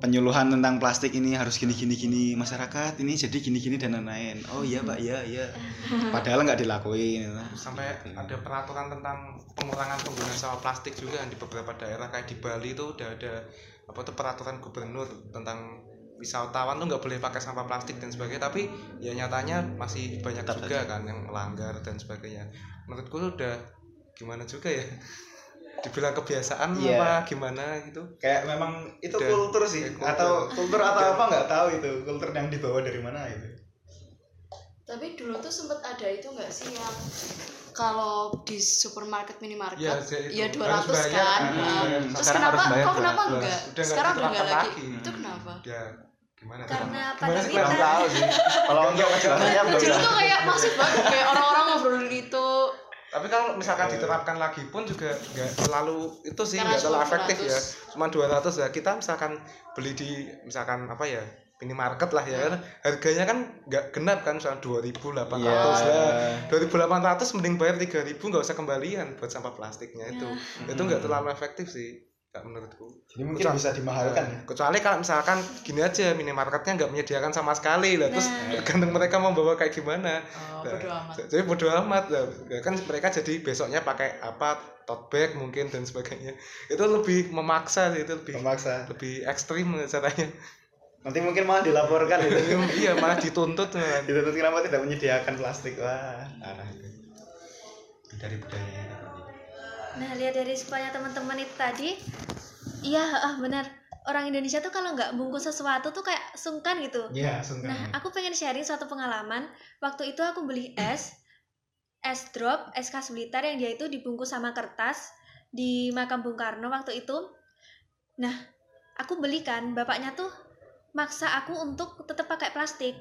D: penyuluhan tentang plastik ini harus gini gini gini masyarakat ini jadi gini gini dan lain-lain. Oh iya pak iya iya. Padahal nggak dilakuin
E: sampai ada peraturan tentang pengurangan penggunaan sampah plastik juga di beberapa daerah. Kayak di Bali itu udah ada apa tuh peraturan gubernur tentang wisatawan tuh nggak boleh pakai sampah plastik dan sebagainya. Tapi ya nyatanya masih banyak
D: Tetap
E: juga kan yang melanggar dan sebagainya. Menurutku udah gimana juga ya dibilang kebiasaan
D: Iya.
E: apa gimana gitu
D: kayak memang itu
E: Udah,
D: kultur sih
E: kultur.
D: atau kultur atau apa nggak tahu itu kultur yang dibawa dari mana gitu
C: Tapi dulu tuh sempet ada itu nggak sih yang kalau di supermarket minimarket
E: Ya, itu.
C: ya
E: Harus
C: 200
E: bayar,
C: kan. Nah. Terus
E: Sekarang
C: kenapa
E: harus bayar
C: kok kenapa
E: 12.
C: enggak? Sekarang udah enggak lagi.
E: lagi.
C: Itu kenapa?
E: ya gimana?
B: Karena
E: gimana sih kurang tahu sih
D: kalau untuk kejelasannya belum
C: Dulu tuh kayak masif banget kayak orang-orang ngobrolin itu.
E: Tapi kalau misalkan diterapkan lagi pun juga nggak terlalu itu sih nggak terlalu efektif ya.
C: 200.
E: cuma 200 ya kita misalkan beli di misalkan apa ya minimarket lah ya kan. Harganya kan nggak genap kan misalkan 2800
D: Iya.
E: lah. 2800 mending bayar 3000 nggak usah kembalian buat sampah plastiknya itu. Itu nggak terlalu efektif sih nggak menurutku.
D: Jadi mungkin bisa dimahalkan. Ya
E: kecuali kalau misalkan gini aja minimarketnya nggak menyediakan sama sekali lah terus
B: Nah.
E: tergantung mereka mau bawa kayak gimana.
C: Oh,
E: Nah,
C: bodo amat.
E: jadi bodo amat lah. Ya kan mereka jadi besoknya pakai apa tote bag mungkin dan sebagainya. Itu lebih memaksa sih itu lebih
D: memaksa.
E: lebih ekstrim caranya.
D: Nanti mungkin malah dilaporkan. Gitu
E: iya malah dituntut
D: dituntut kenapa tidak menyediakan plastik. Wah aneh itu dari budaya
B: Nah, lihat dari sekolahnya teman-teman itu tadi, iya, ah benar. Orang Indonesia tuh kalau nggak bungkus sesuatu tuh kayak sungkan gitu.
D: Iya, sungkan.
B: Nah, aku pengen sharing suatu pengalaman. Waktu itu aku beli es, es drop, es khas Blitar yang dia itu dibungkus sama kertas di makam Bung Karno waktu itu. Nah, aku belikan, bapaknya tuh maksa aku untuk tetap pakai plastik.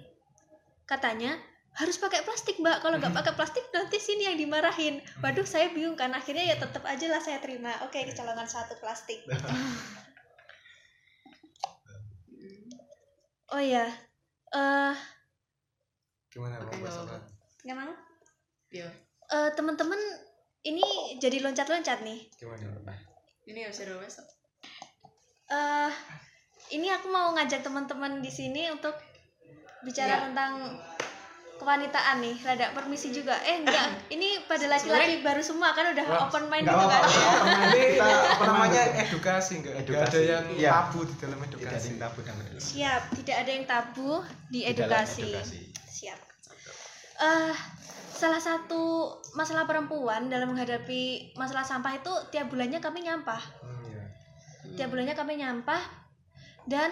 B: Katanya harus pakai plastik mbak, kalau nggak pakai plastik nanti sini yang dimarahin. Waduh, saya bingung kan. Akhirnya ya tetap aja lah saya terima. Oke, kecolongan satu plastik. Oh ya, eh
E: gimana mau bahas
C: nggak
E: apa?
B: nggak mau?
C: Iya.
B: Eh, teman-teman ini jadi loncat-loncat nih.
E: gimana
C: Ini ya zero waste.
B: eh ini aku mau ngajak teman-teman di sini untuk bicara
C: Iya.
B: tentang kewanitaan nih. Rada permisi juga. Eh enggak, ini pada laki-laki baru semua kan udah
E: Wah,
B: open mind gitu kan.
E: ini
D: Kita
E: apa namanya edukasi nggak nggak ada
D: Edukasi.
E: yang
D: Iya.
E: tabu di dalam
D: tidak ada
E: edukasi
D: yang tabu dan tidak
B: Siap, tidak ada yang tabu di
D: dalam
B: edukasi.
D: edukasi.
B: Siap. Eh salah satu masalah perempuan dalam menghadapi masalah sampah itu tiap bulannya kami nyampah.
E: Hmm, iya.
B: Tiap bulannya kami nyampah dan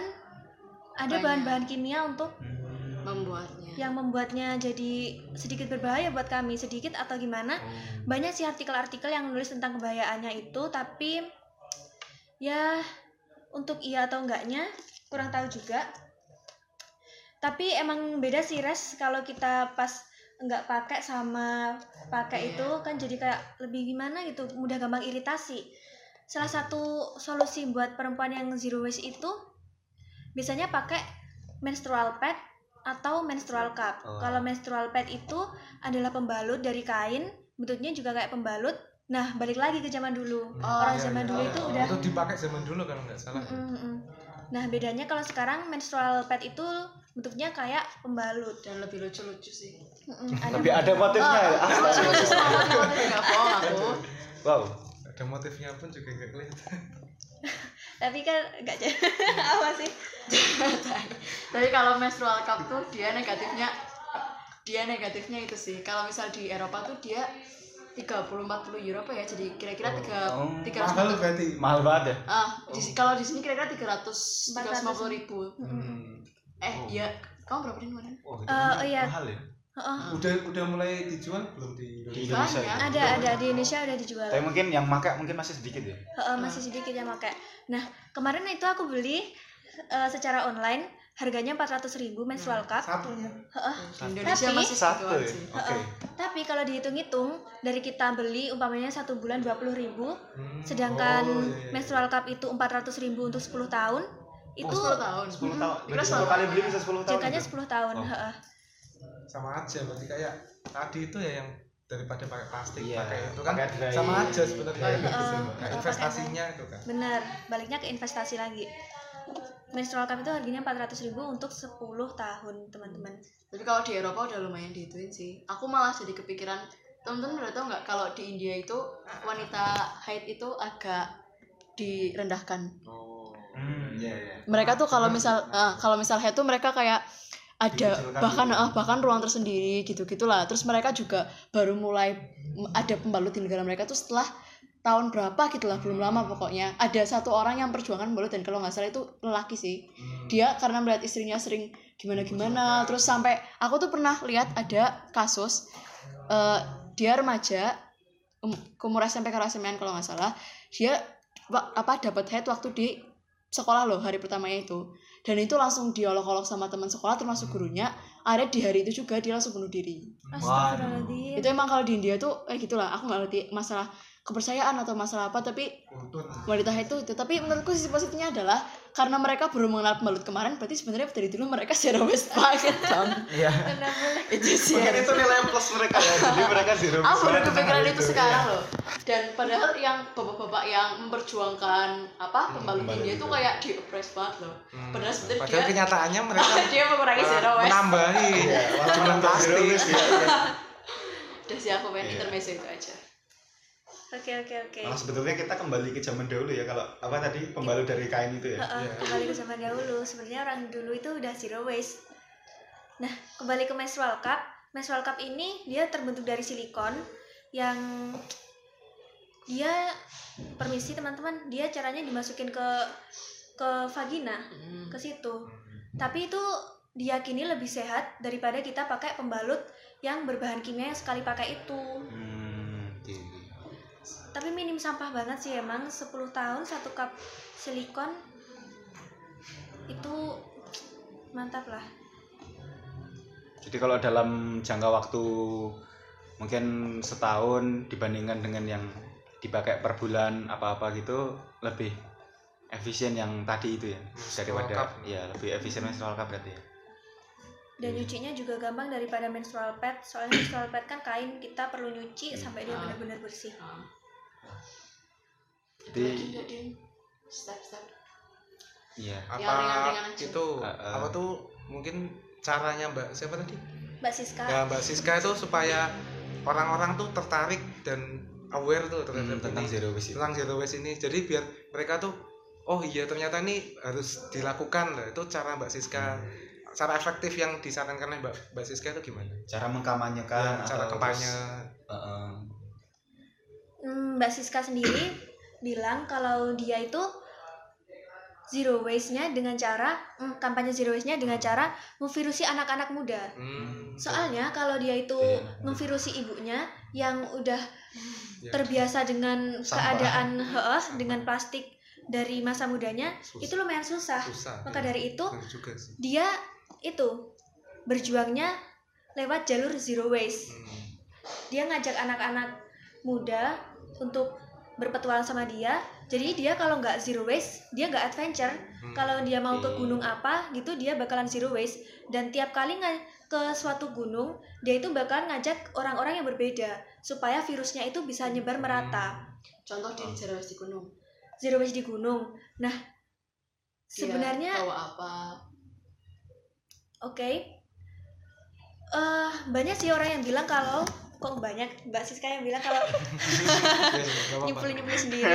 B: ada bahan-bahan kimia untuk
D: Hmm.
C: membuatnya
B: yang membuatnya jadi sedikit berbahaya buat kami sedikit atau gimana?
E: Oh.
B: banyak sih artikel-artikel yang nulis tentang kebahayaannya itu tapi ya untuk iya atau enggaknya kurang tahu juga. Tapi emang beda sih res. Kalau kita pas enggak pakai sama pakai itu kan jadi kayak lebih gimana gitu mudah gampang iritasi. Salah satu solusi buat perempuan yang zero waste itu biasanya pakai menstrual pad atau menstrual cup
D: Oh.
B: kalau menstrual pad itu adalah pembalut dari kain bentuknya juga kayak pembalut nah balik lagi ke zaman dulu
C: Oh,
B: orang
E: Iya,
B: zaman
E: iya.
B: dulu itu udah
E: itu dipakai zaman dulu kalau nggak salah.
B: Mm, mm, mm. nah bedanya kalau sekarang menstrual pad itu bentuknya kayak pembalut
C: dan lebih lucu-lucu sih
B: Mm, mm,
D: Tapi ada motifnya ya.
C: Lucu-lucu aku
D: Wow.
E: ada motifnya pun juga nggak kelihatan
B: tapi kan enggak jadi. Apa sih?
C: Tapi kalau menstrual cup tuh dia negatifnya dia negatifnya itu sih. Kalau misal di Eropa tuh dia 30-40 euro apa ya? Jadi kira-kira tiga
D: Oh,
C: tiga
E: mahal berarti.
D: Mahal banget ya.
C: ah di, si- kalau di sini kira-kira 300 350 ribu.
E: Hmm.
C: eh
D: Oh.
C: ya kamu berapa di mana
D: Oh,
B: Eh, oh iya.
D: mahal ya.
B: Heeh.
E: udah udah mulai dijual belum di
D: Di
E: Indonesia
D: Indonesia. ya?
B: Ada ada di Indonesia udah dijual
D: Tapi mungkin yang pakai mungkin masih sedikit ya.
B: Heeh, masih sedikit yang pakai nah kemarin itu aku beli eh, secara online harganya 400.000 ribu menstrual cup
E: satunya
B: Heeh.
C: di Indonesia
B: Tapi-
C: masih
D: Satu ya. Oke.
B: Heeh. tapi kalau dihitung-hitung dari kita beli umpamanya satu bulan 20.000 ribu
E: Hmm.
B: sedangkan
E: Oh, iya, iya.
B: menstrual cup itu 400.000 ribu untuk 10 tahun itu
C: 10 tahun
D: 10 tahun. 10
C: sama.
D: kali beli bisa 10 tahun.
B: jangkanya
D: gitu?
B: 10 tahun
D: Oh.
B: heeh.
E: Sama aja berarti kayak tadi itu ya yang daripada pakai plastik
D: Iya,
E: pakai itu kan
D: pakai
E: sama aja sebenarnya.
C: Iya.
E: Kayak
B: pakai
E: investasinya itu kan.
B: Bener baliknya ke investasi lagi. Menstrual cup itu harganya 400.000 ribu untuk 10 tahun teman-teman.
C: Tapi kalau di Eropa udah lumayan dihituin sih. Aku malah jadi kepikiran temen-temen udah tau nggak kalau di India itu wanita haid itu agak direndahkan?
E: Oh
D: Hmm, iya iya.
C: mereka tuh kalau misal ah, kalau misal haid tuh mereka kayak ada bahkan ah, bahkan ruang tersendiri gitu gitulah terus mereka juga baru mulai ada pembalut di negara mereka tuh setelah tahun berapa gitu lah belum lama pokoknya. Ada satu orang yang perjuangan pembalut dan kalau nggak salah itu lelaki sih.
E: Hmm.
C: dia karena melihat istrinya sering gimana gimana terus sampai aku tuh pernah lihat ada kasus eh, dia remaja um, umur SMP ke SMA kalau nggak salah. Dia apa dapat head waktu di sekolah loh hari pertamanya itu. Dan itu langsung diolok-olok sama teman sekolah termasuk gurunya. Akhirnya di hari itu juga dia langsung bunuh diri.
B: Astagfirullahaladzim.
C: Itu emang kalau di India tuh eh gitulah aku nggak ngerti masalah kepercayaan atau masalah apa tapi wanita itu itu tapi menurutku sisi positifnya adalah karena mereka baru mengenal pembalut kemarin berarti sebenarnya dari dulu mereka zero waste banget dong
D: Iya.
C: itu sih
D: Mungkin itu nilai plus mereka ya. Jadi mereka zero
C: aku baru
D: waste
C: kepikiran itu
D: gitu.
C: sekarang loh dan padahal yang bapak-bapak yang memperjuangkan apa pembalut
D: pembalut
C: India itu kayak di oppress banget loh
E: Hmm.
C: padahal sebenarnya
E: padahal kenyataannya mereka
C: dia mengurangi zero waste
E: menambahi
D: Iya, menambah zero
E: plastik
D: waste ya.
C: udah sih aku pengen
D: Iya.
C: intermezzo itu aja
B: oke oke oke
D: Malah sebetulnya kita kembali ke zaman dahulu ya kalau apa tadi pembalut dari kain itu ya.
B: Heeh,
E: Iya.
B: kembali ke zaman dahulu sebenarnya orang dulu itu udah zero waste nah kembali ke menstrual cup menstrual cup ini dia terbentuk dari silikon yang dia permisi teman-teman dia caranya dimasukin ke ke vagina
C: Hmm.
B: ke situ tapi itu diyakini lebih sehat daripada kita pakai pembalut yang berbahan kimia yang sekali pakai itu
D: Hmm.
B: Tapi minim sampah banget sih emang 10 tahun satu cup silikon itu mantap lah
D: Jadi kalau dalam jangka waktu mungkin setahun dibandingkan dengan yang dipakai per bulan apa-apa gitu lebih efisien yang tadi itu ya daripada
E: cup.
D: ya lebih efisien menstrual cup berarti ya.
B: dan nyucinya juga gampang daripada menstrual pad soalnya menstrual pad kan kain kita perlu nyuci sampai dia
C: Ah.
B: benar-benar bersih
D: Jadi
C: step-step
D: iya.
E: apa
C: Yang ringan-ringan aja.
E: itu?
D: Uh, uh.
E: apa tuh mungkin caranya mbak siapa tadi?
B: Mbak Siska.
E: Ya mbak Siska itu supaya orang-orang tuh tertarik dan aware tuh terhadap
D: Hmm, tentang
E: ini,
D: zero waste
E: tentang zero waste ini. Jadi biar mereka tuh oh iya ternyata ini harus dilakukan lah. Itu cara mbak Siska cara efektif yang disarankan oleh mbak mbak Siska itu gimana?
D: Cara mengkampanyekan
E: Ya, cara kampanye.
D: uh,
B: Hmm, mbak Siska sendiri bilang kalau dia itu zero waste-nya dengan cara mm, kampanye zero waste-nya dengan cara memvirusi anak-anak muda.
E: Hmm,
B: Soalnya kalau dia itu
D: Iya.
B: memvirusi ibunya yang udah
E: ya,
B: terbiasa dengan
E: Sampah.
B: keadaan heeh, dengan plastik dari masa mudanya
E: susah.
B: itu lumayan susah.
E: susah
B: Maka
E: ya.
B: dari itu dia itu berjuangnya lewat jalur zero waste.
E: Hmm,
B: Dia ngajak anak-anak muda untuk berpetualang sama dia. Jadi dia kalau nggak zero waste, dia nggak adventure.
E: hmm.
B: Kalau dia mau ke gunung apa gitu, dia bakalan zero waste. Dan tiap kali ke suatu gunung, dia itu bakalan ngajak orang-orang yang berbeda supaya virusnya itu bisa nyebar merata.
C: contoh di zero waste di gunung
B: Zero waste di gunung. Nah,
C: Dia
B: sebenarnya
C: bawa apa
B: Oke. Eh banyak sih orang yang bilang kalau kok banyak Mbak Siska yang bilang kalau nyempil nyempil sendiri.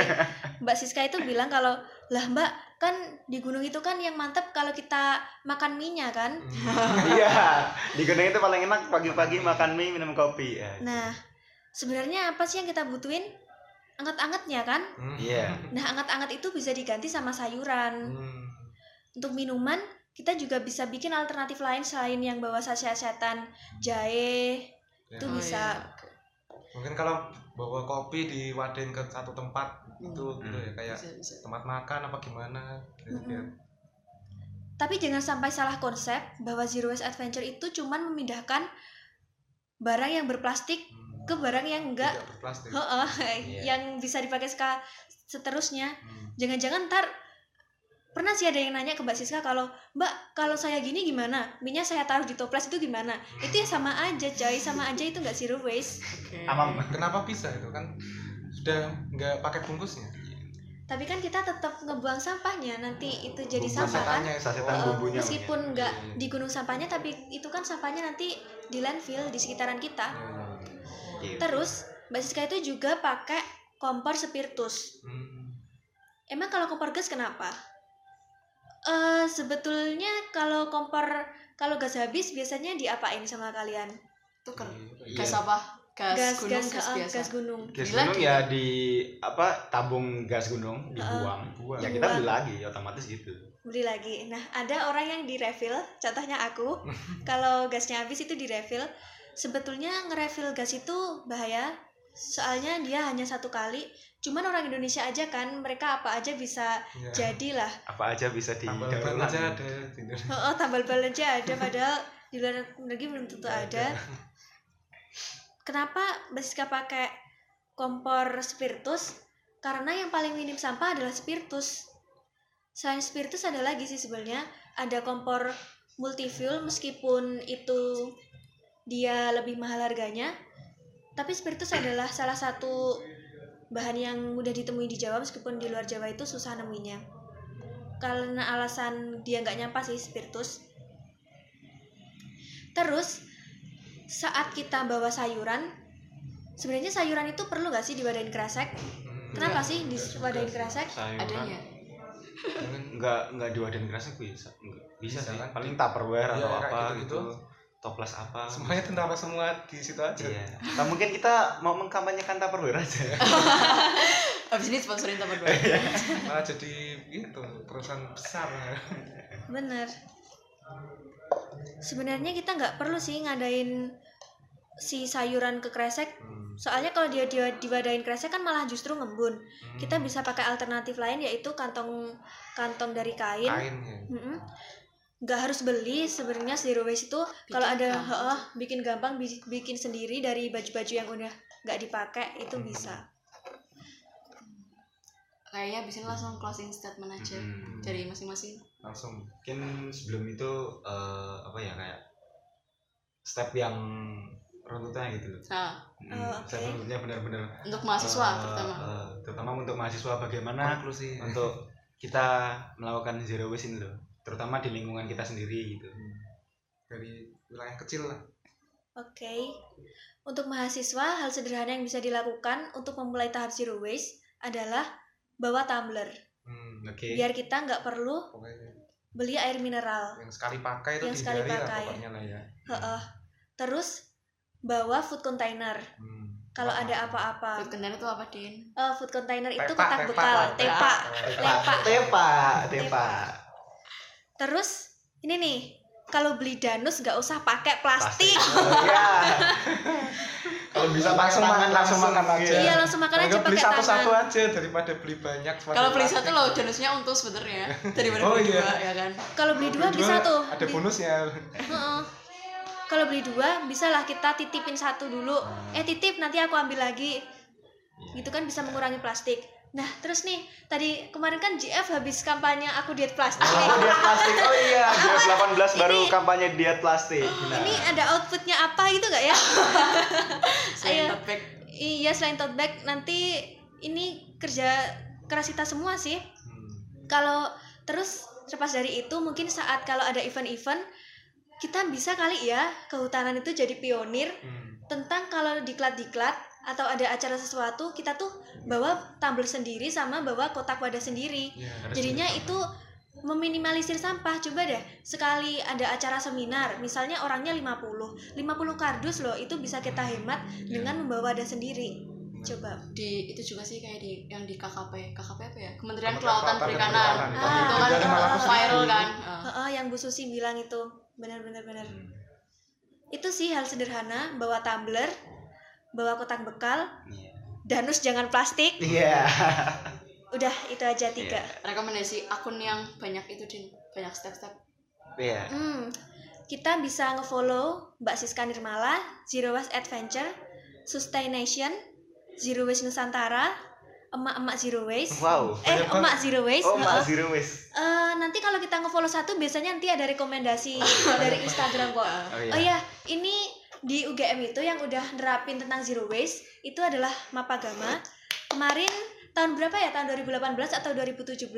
B: Mbak Siska itu bilang kalau lah Mbak kan di gunung itu kan yang mantap kalau kita makan mie-nya kan.
E: Hmm.
D: Iya, di gunung itu paling enak pagi-pagi makan mie minum kopi. Ya.
B: Nah, sebenarnya apa sih yang kita butuhin? Anget-angetnya kan?
E: Hmm.
D: Iya.
B: Nah, anget-anget itu bisa diganti sama sayuran.
E: Hmm.
B: Untuk minuman, kita juga bisa bikin alternatif lain selain yang bawa saset-sasetan jahe.
E: Ya.
B: Itu
C: Oh,
B: bisa
C: iya.
E: mungkin kalau bawa kopi diwadain ke satu tempat
C: Hmm.
E: itu gitu ya kayak
C: bisa bisa
E: tempat makan apa gimana gitu,
B: Mm-mm.
E: biar
B: Tapi jangan sampai salah konsep bahwa zero waste adventure itu cuman memindahkan barang yang berplastik
E: hmm,
B: ke barang yang enggak
E: tidak berplastik
B: Heeh,
D: Iya.
B: yang bisa dipakai ska- seterusnya.
E: Hmm.
B: Jangan-jangan ntar pernah sih ada yang nanya ke Mbak Siska kalau Mbak kalau saya gini gimana? Minyak saya taruh di toples itu gimana? Itu ya sama aja coy, sama aja itu nggak zero waste.
C: Oke.
D: Amam.
E: kenapa bisa itu kan sudah nggak pakai bungkusnya
B: Tapi kan kita tetap ngebuang sampahnya nanti itu jadi sampah kan.
D: bumbunya.
B: meskipun
E: Iya,
B: nggak
E: iya.
B: di gunung sampahnya tapi itu kan sampahnya nanti di landfill di sekitaran kita.
E: Ya, ya, ya.
D: Gitu.
B: Terus Mbak Siska itu juga pakai kompor spiritus.
E: Hmm.
B: Emang kalau kompor gas kenapa? Eh sebetulnya kalau kompor kalau gas habis biasanya diapain sama kalian?
C: itu kan
D: Iya.
C: gas apa gas,
B: gas
C: gunung
B: gas
C: gas, biasa
B: gas gunung.
D: Gas gunung ya di apa tabung gas gunung dibuang.
E: Buang.
D: Ya kita beli lagi otomatis gitu.
B: Beli lagi. Nah, ada orang yang di refill, contohnya aku. kalau gasnya habis itu di refill. Sebetulnya nge-refill gas itu bahaya. Soalnya dia hanya satu kali. Cuman orang Indonesia aja kan, mereka apa aja bisa
E: Ya.
B: jadilah.
D: Apa aja bisa di
E: tambal
D: ulang.
E: aja ada di Indonesia.
B: Oh, tambal ban aja ada padahal di luar negeri belum tentu ada. Kenapa Mbak Siska pakai kompor spiritus? Karena yang paling minim sampah adalah spiritus. Selain spiritus ada lagi sih sebenarnya ada kompor multifuel meskipun itu dia lebih mahal harganya. Tapi spiritus adalah salah satu bahan yang mudah ditemui di Jawa meskipun di luar Jawa itu susah nemuinya. Karena alasan dia nggak nyampah sih spiritus. Terus saat kita bawa sayuran, sebenarnya sayuran itu perlu nggak sih diwadain kresek? Kenapa
C: Enggak.
B: sih diwadain kresek?
C: Adanya
E: Mungkin
D: Enggak enggak diwadain kerasnya bisa. Enggak. Bisa,
E: Bisa
D: sih.
E: kan?
D: Paling tupperware
E: Iya,
D: atau
E: kayak
D: apa
E: gitu-gitu.
D: gitu. Toples apa.
E: semuanya tentara semua di situ aja
D: Iya. Nah, mungkin kita mau mengkampanyekan tupperware aja.
C: abis ini sponsorin teman gue
E: malah jadi itu perusahaan besar
B: Bener. Sebenarnya kita nggak perlu sih ngadain si sayuran ke kresek.
E: Hmm.
B: Soalnya kalau dia, dia diwadain kresek kan malah justru ngembun.
E: Hmm.
B: Kita bisa pakai alternatif lain yaitu kantong kantong dari kain.
E: kain ya
B: Mm-mm. Nggak harus beli sebenarnya zero waste itu kalau ada heeh, bikin gampang bi- bikin sendiri dari baju-baju yang udah nggak dipakai itu
E: Hmm.
B: bisa
C: kayaknya ini langsung closing statement aja
D: Hmm.
C: dari masing-masing
E: langsung
D: Mungkin sebelum itu eh, apa ya kayak step yang runtutnya gitu loh.
C: nah
D: Hmm,
B: Oh,
D: Step
B: oke.
D: runtutnya benar-benar
C: untuk mahasiswa
D: eh,
C: terutama
D: eh, terutama untuk mahasiswa bagaimana
E: konklusi
D: untuk kita melakukan zero waste ini loh terutama di lingkungan kita sendiri gitu
E: Hmm. dari wilayah kecil lah
B: oke untuk mahasiswa hal sederhana yang bisa dilakukan untuk memulai tahap zero waste adalah bawa tumbler
E: hmm.
D: oke
B: biar kita nggak perlu
E: pokoknya
B: beli air mineral
E: yang sekali pakai itu
B: Yang sekali
E: lah
B: pakai.
E: pokoknya lah ya
B: Heeh. terus bawa food container
E: hmm.
B: kalau ada apa-apa.
C: Food container itu apa, Din?
B: Eh, food container itu kotak
E: tepa,
B: bekal,
E: tepa.
B: tepa,
D: Tepa,
B: tepa.
D: tepa, tepa.
B: Terus ini nih, kalau beli danus nggak usah pakai plastik.
D: Oh, Iya. Kalau bisa pakai
E: langsung
D: tangan
E: makan langsung makan aja
B: Iya, langsung makan aja
E: beli
B: pakai
E: satu-satu
B: tangan.
E: aja daripada beli banyak
C: Kalau beli satu loh, jenisnya untuk sebenarnya daripada
E: Oh,
C: beli
E: iya.
C: dua, ya kan?
B: Kalau beli dua bisa tuh.
E: ada
B: Bi-
E: bonusnya
B: Heeh. Kalau beli dua, bisa lah kita titipin satu dulu. Eh titip, nanti aku ambil lagi. Gitu kan bisa mengurangi plastik. Nah, terus nih, tadi kemarin kan GF habis kampanye aku diet plastik nih.
D: Oh, diet plastik. Oh iya, diet 18 baru
B: Ini-
D: kampanye diet plastik. Benar.
B: Ini ada outputnya apa gitu gak ya?
C: Selain
B: Ayo.
C: tote bag.
B: Iya, selain tote bag, nanti ini kerja keras kita semua sih.
E: Hmm.
B: Kalau terus terlepas dari itu, mungkin saat kalau ada event-event, kita bisa kali ya kehutanan itu jadi pionir
E: Hmm.
B: tentang kalau diklat-diklat atau ada acara sesuatu kita tuh bawa tumbler sendiri sama bawa kotak wadah sendiri.
E: Iya.
B: jadinya itu meminimalisir sampah. Coba deh sekali ada acara seminar misalnya orangnya 50 50 kardus loh itu bisa kita hemat dengan membawa wadah sendiri. Coba.
C: Di itu juga sih kayak di yang di KKP KKP apa ya? Kementerian
E: Kementerian
C: Kelautan Perikanan. Ah,
B: Ah,
C: itu kan viral
E: sendiri.
C: kan? Ah.
B: Heeh, yang Bu Susi bilang itu. Benar-benar benar itu sih hal sederhana bawa tumbler bawa kotak bekal
D: Iya.
B: danus jangan plastik
D: Iya.
B: udah itu aja tiga
C: rekomendasi akun yang banyak itu din banyak step-step
D: Iya.
B: Hmm, kita bisa ngefollow Mbak Siska Nirmala, Zero Waste Adventure, Sustaination, Zero Waste Nusantara, Emak-emak Zero Waste.
D: Wow.
B: Eh,
E: banyak
B: Emak Zero Waste.
D: Oh,
B: heeh.
D: Zero Waste.
B: Eh, nanti kalau kita ngefollow satu, biasanya nanti ada rekomendasi dari Instagram kok.
D: Oh iya.
B: Oh iya, ini di UGM itu yang udah nerapin tentang zero waste itu adalah Mapagama. Kemarin tahun berapa ya? Tahun 2018 atau 2017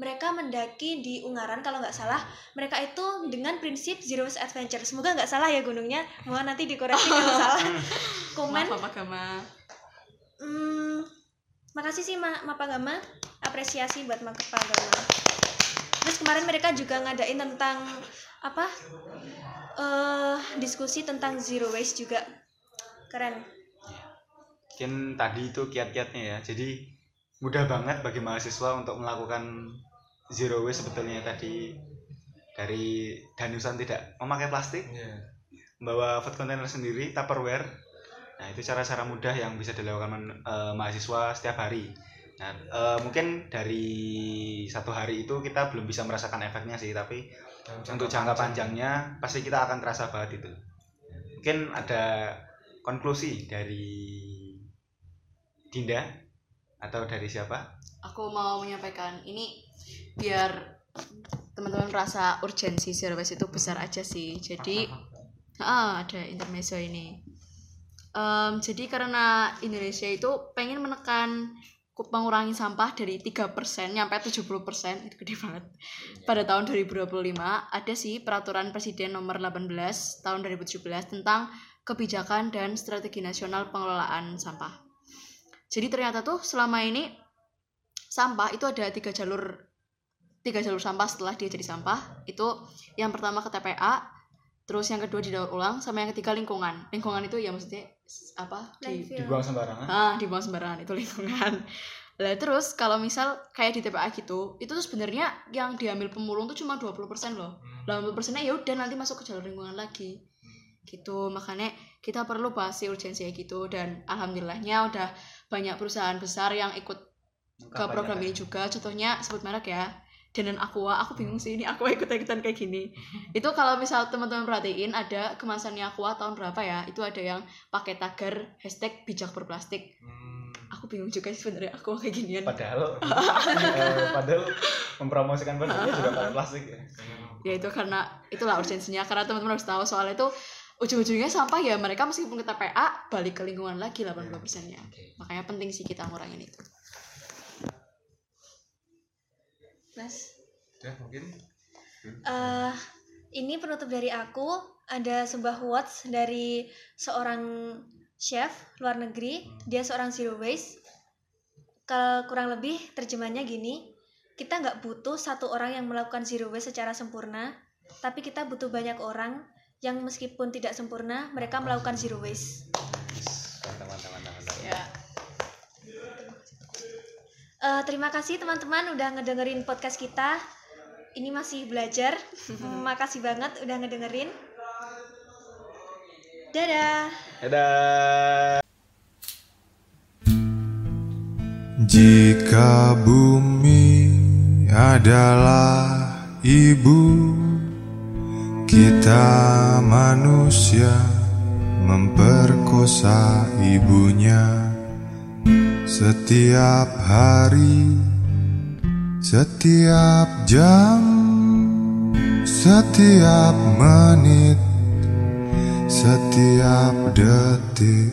B: mereka mendaki di Ungaran kalau nggak salah. Mereka itu dengan prinsip zero waste adventure. Semoga nggak salah ya gunungnya. Mohon nanti dikoreksi kalau salah. Komen.
C: maaf apa agama
B: Hmm, makasih sih Ma Mapagama. Apresiasi buat Mapagama. Terus kemarin mereka juga ngadain tentang apa? Eh diskusi tentang zero waste juga. Keren.
D: Mungkin tadi itu kiat-kiatnya ya. Jadi mudah banget bagi mahasiswa untuk melakukan zero waste sebetulnya tadi dari danusan tidak memakai plastik,
E: Iya.
D: membawa food container sendiri, tupperware. Nah, itu cara-cara mudah yang bisa dilakukan eh, mahasiswa setiap hari. Nah, eh, mungkin dari satu hari itu kita belum bisa merasakan efeknya sih, tapi untuk jangka panjangnya pasti kita akan terasa banget itu. Mungkin ada konklusi dari Dinda atau dari siapa?
C: aku mau menyampaikan ini biar teman-teman merasa urgensi waste itu besar aja sih jadi ah ada intermezzo ini Em, jadi karena Indonesia itu pengen menekan mengurangi sampah dari 3% nyampe 70% itu gede banget. Pada tahun 2025 ada sih peraturan presiden nomor 18 tahun 2017 tentang kebijakan dan strategi nasional pengelolaan sampah. Jadi ternyata tuh selama ini sampah itu ada tiga jalur tiga jalur sampah setelah dia jadi sampah. Itu yang pertama ke TPA terus yang kedua didaur ulang sama yang ketiga lingkungan. Lingkungan itu ya maksudnya apa? Di.
D: Dibuang sembarangan.
C: ah dibuang sembarangan itu lingkungan. Lah terus kalau misal kayak di TPA gitu itu tuh sebenarnya yang diambil pemulung tuh cuma 20% loh. 80 persennya ya udah nanti masuk ke jalur lingkungan lagi. Gitu makanya kita perlu bahas si urgensi kayak gitu dan alhamdulillahnya udah banyak perusahaan besar yang ikut ke program ini juga. Contohnya sebut merek ya Danan Aqua. Aku bingung sih ini Aqua ikut ikutan kayak gini. Itu kalau misal teman-teman perhatiin ada kemasannya Aqua tahun berapa ya? Itu ada yang pakai tagar hashtag bijak berplastik.
E: Hmm.
C: aku bingung juga sih sebenarnya Aqua kayak ginian.
D: Padahal eh, padahal mempromosikan produknya juga pakai plastik ya.
C: ya itu karena itulah urgensinya. Karena teman-teman harus tahu soalnya itu ujung-ujungnya sampah ya mereka meskipun ke TPA balik ke lingkungan lagi 80 persennya. Makanya penting sih kita ngurangin itu
B: Mas.
E: Udah mungkin.
B: Eh ini penutup dari aku. Ada sebuah quotes dari seorang chef luar negeri. Dia seorang zero waste. Kalau kurang lebih terjemahnya gini. Kita nggak butuh satu orang yang melakukan zero waste secara sempurna tapi kita butuh banyak orang yang meskipun tidak sempurna mereka melakukan zero waste Eh, terima kasih teman-teman udah ngedengerin podcast kita. Ini masih belajar. Makasih banget udah ngedengerin. Dadah.
D: Dadah.
F: Jika bumi adalah ibu, kita manusia memperkosa ibunya setiap hari, setiap jam, setiap menit, setiap detik.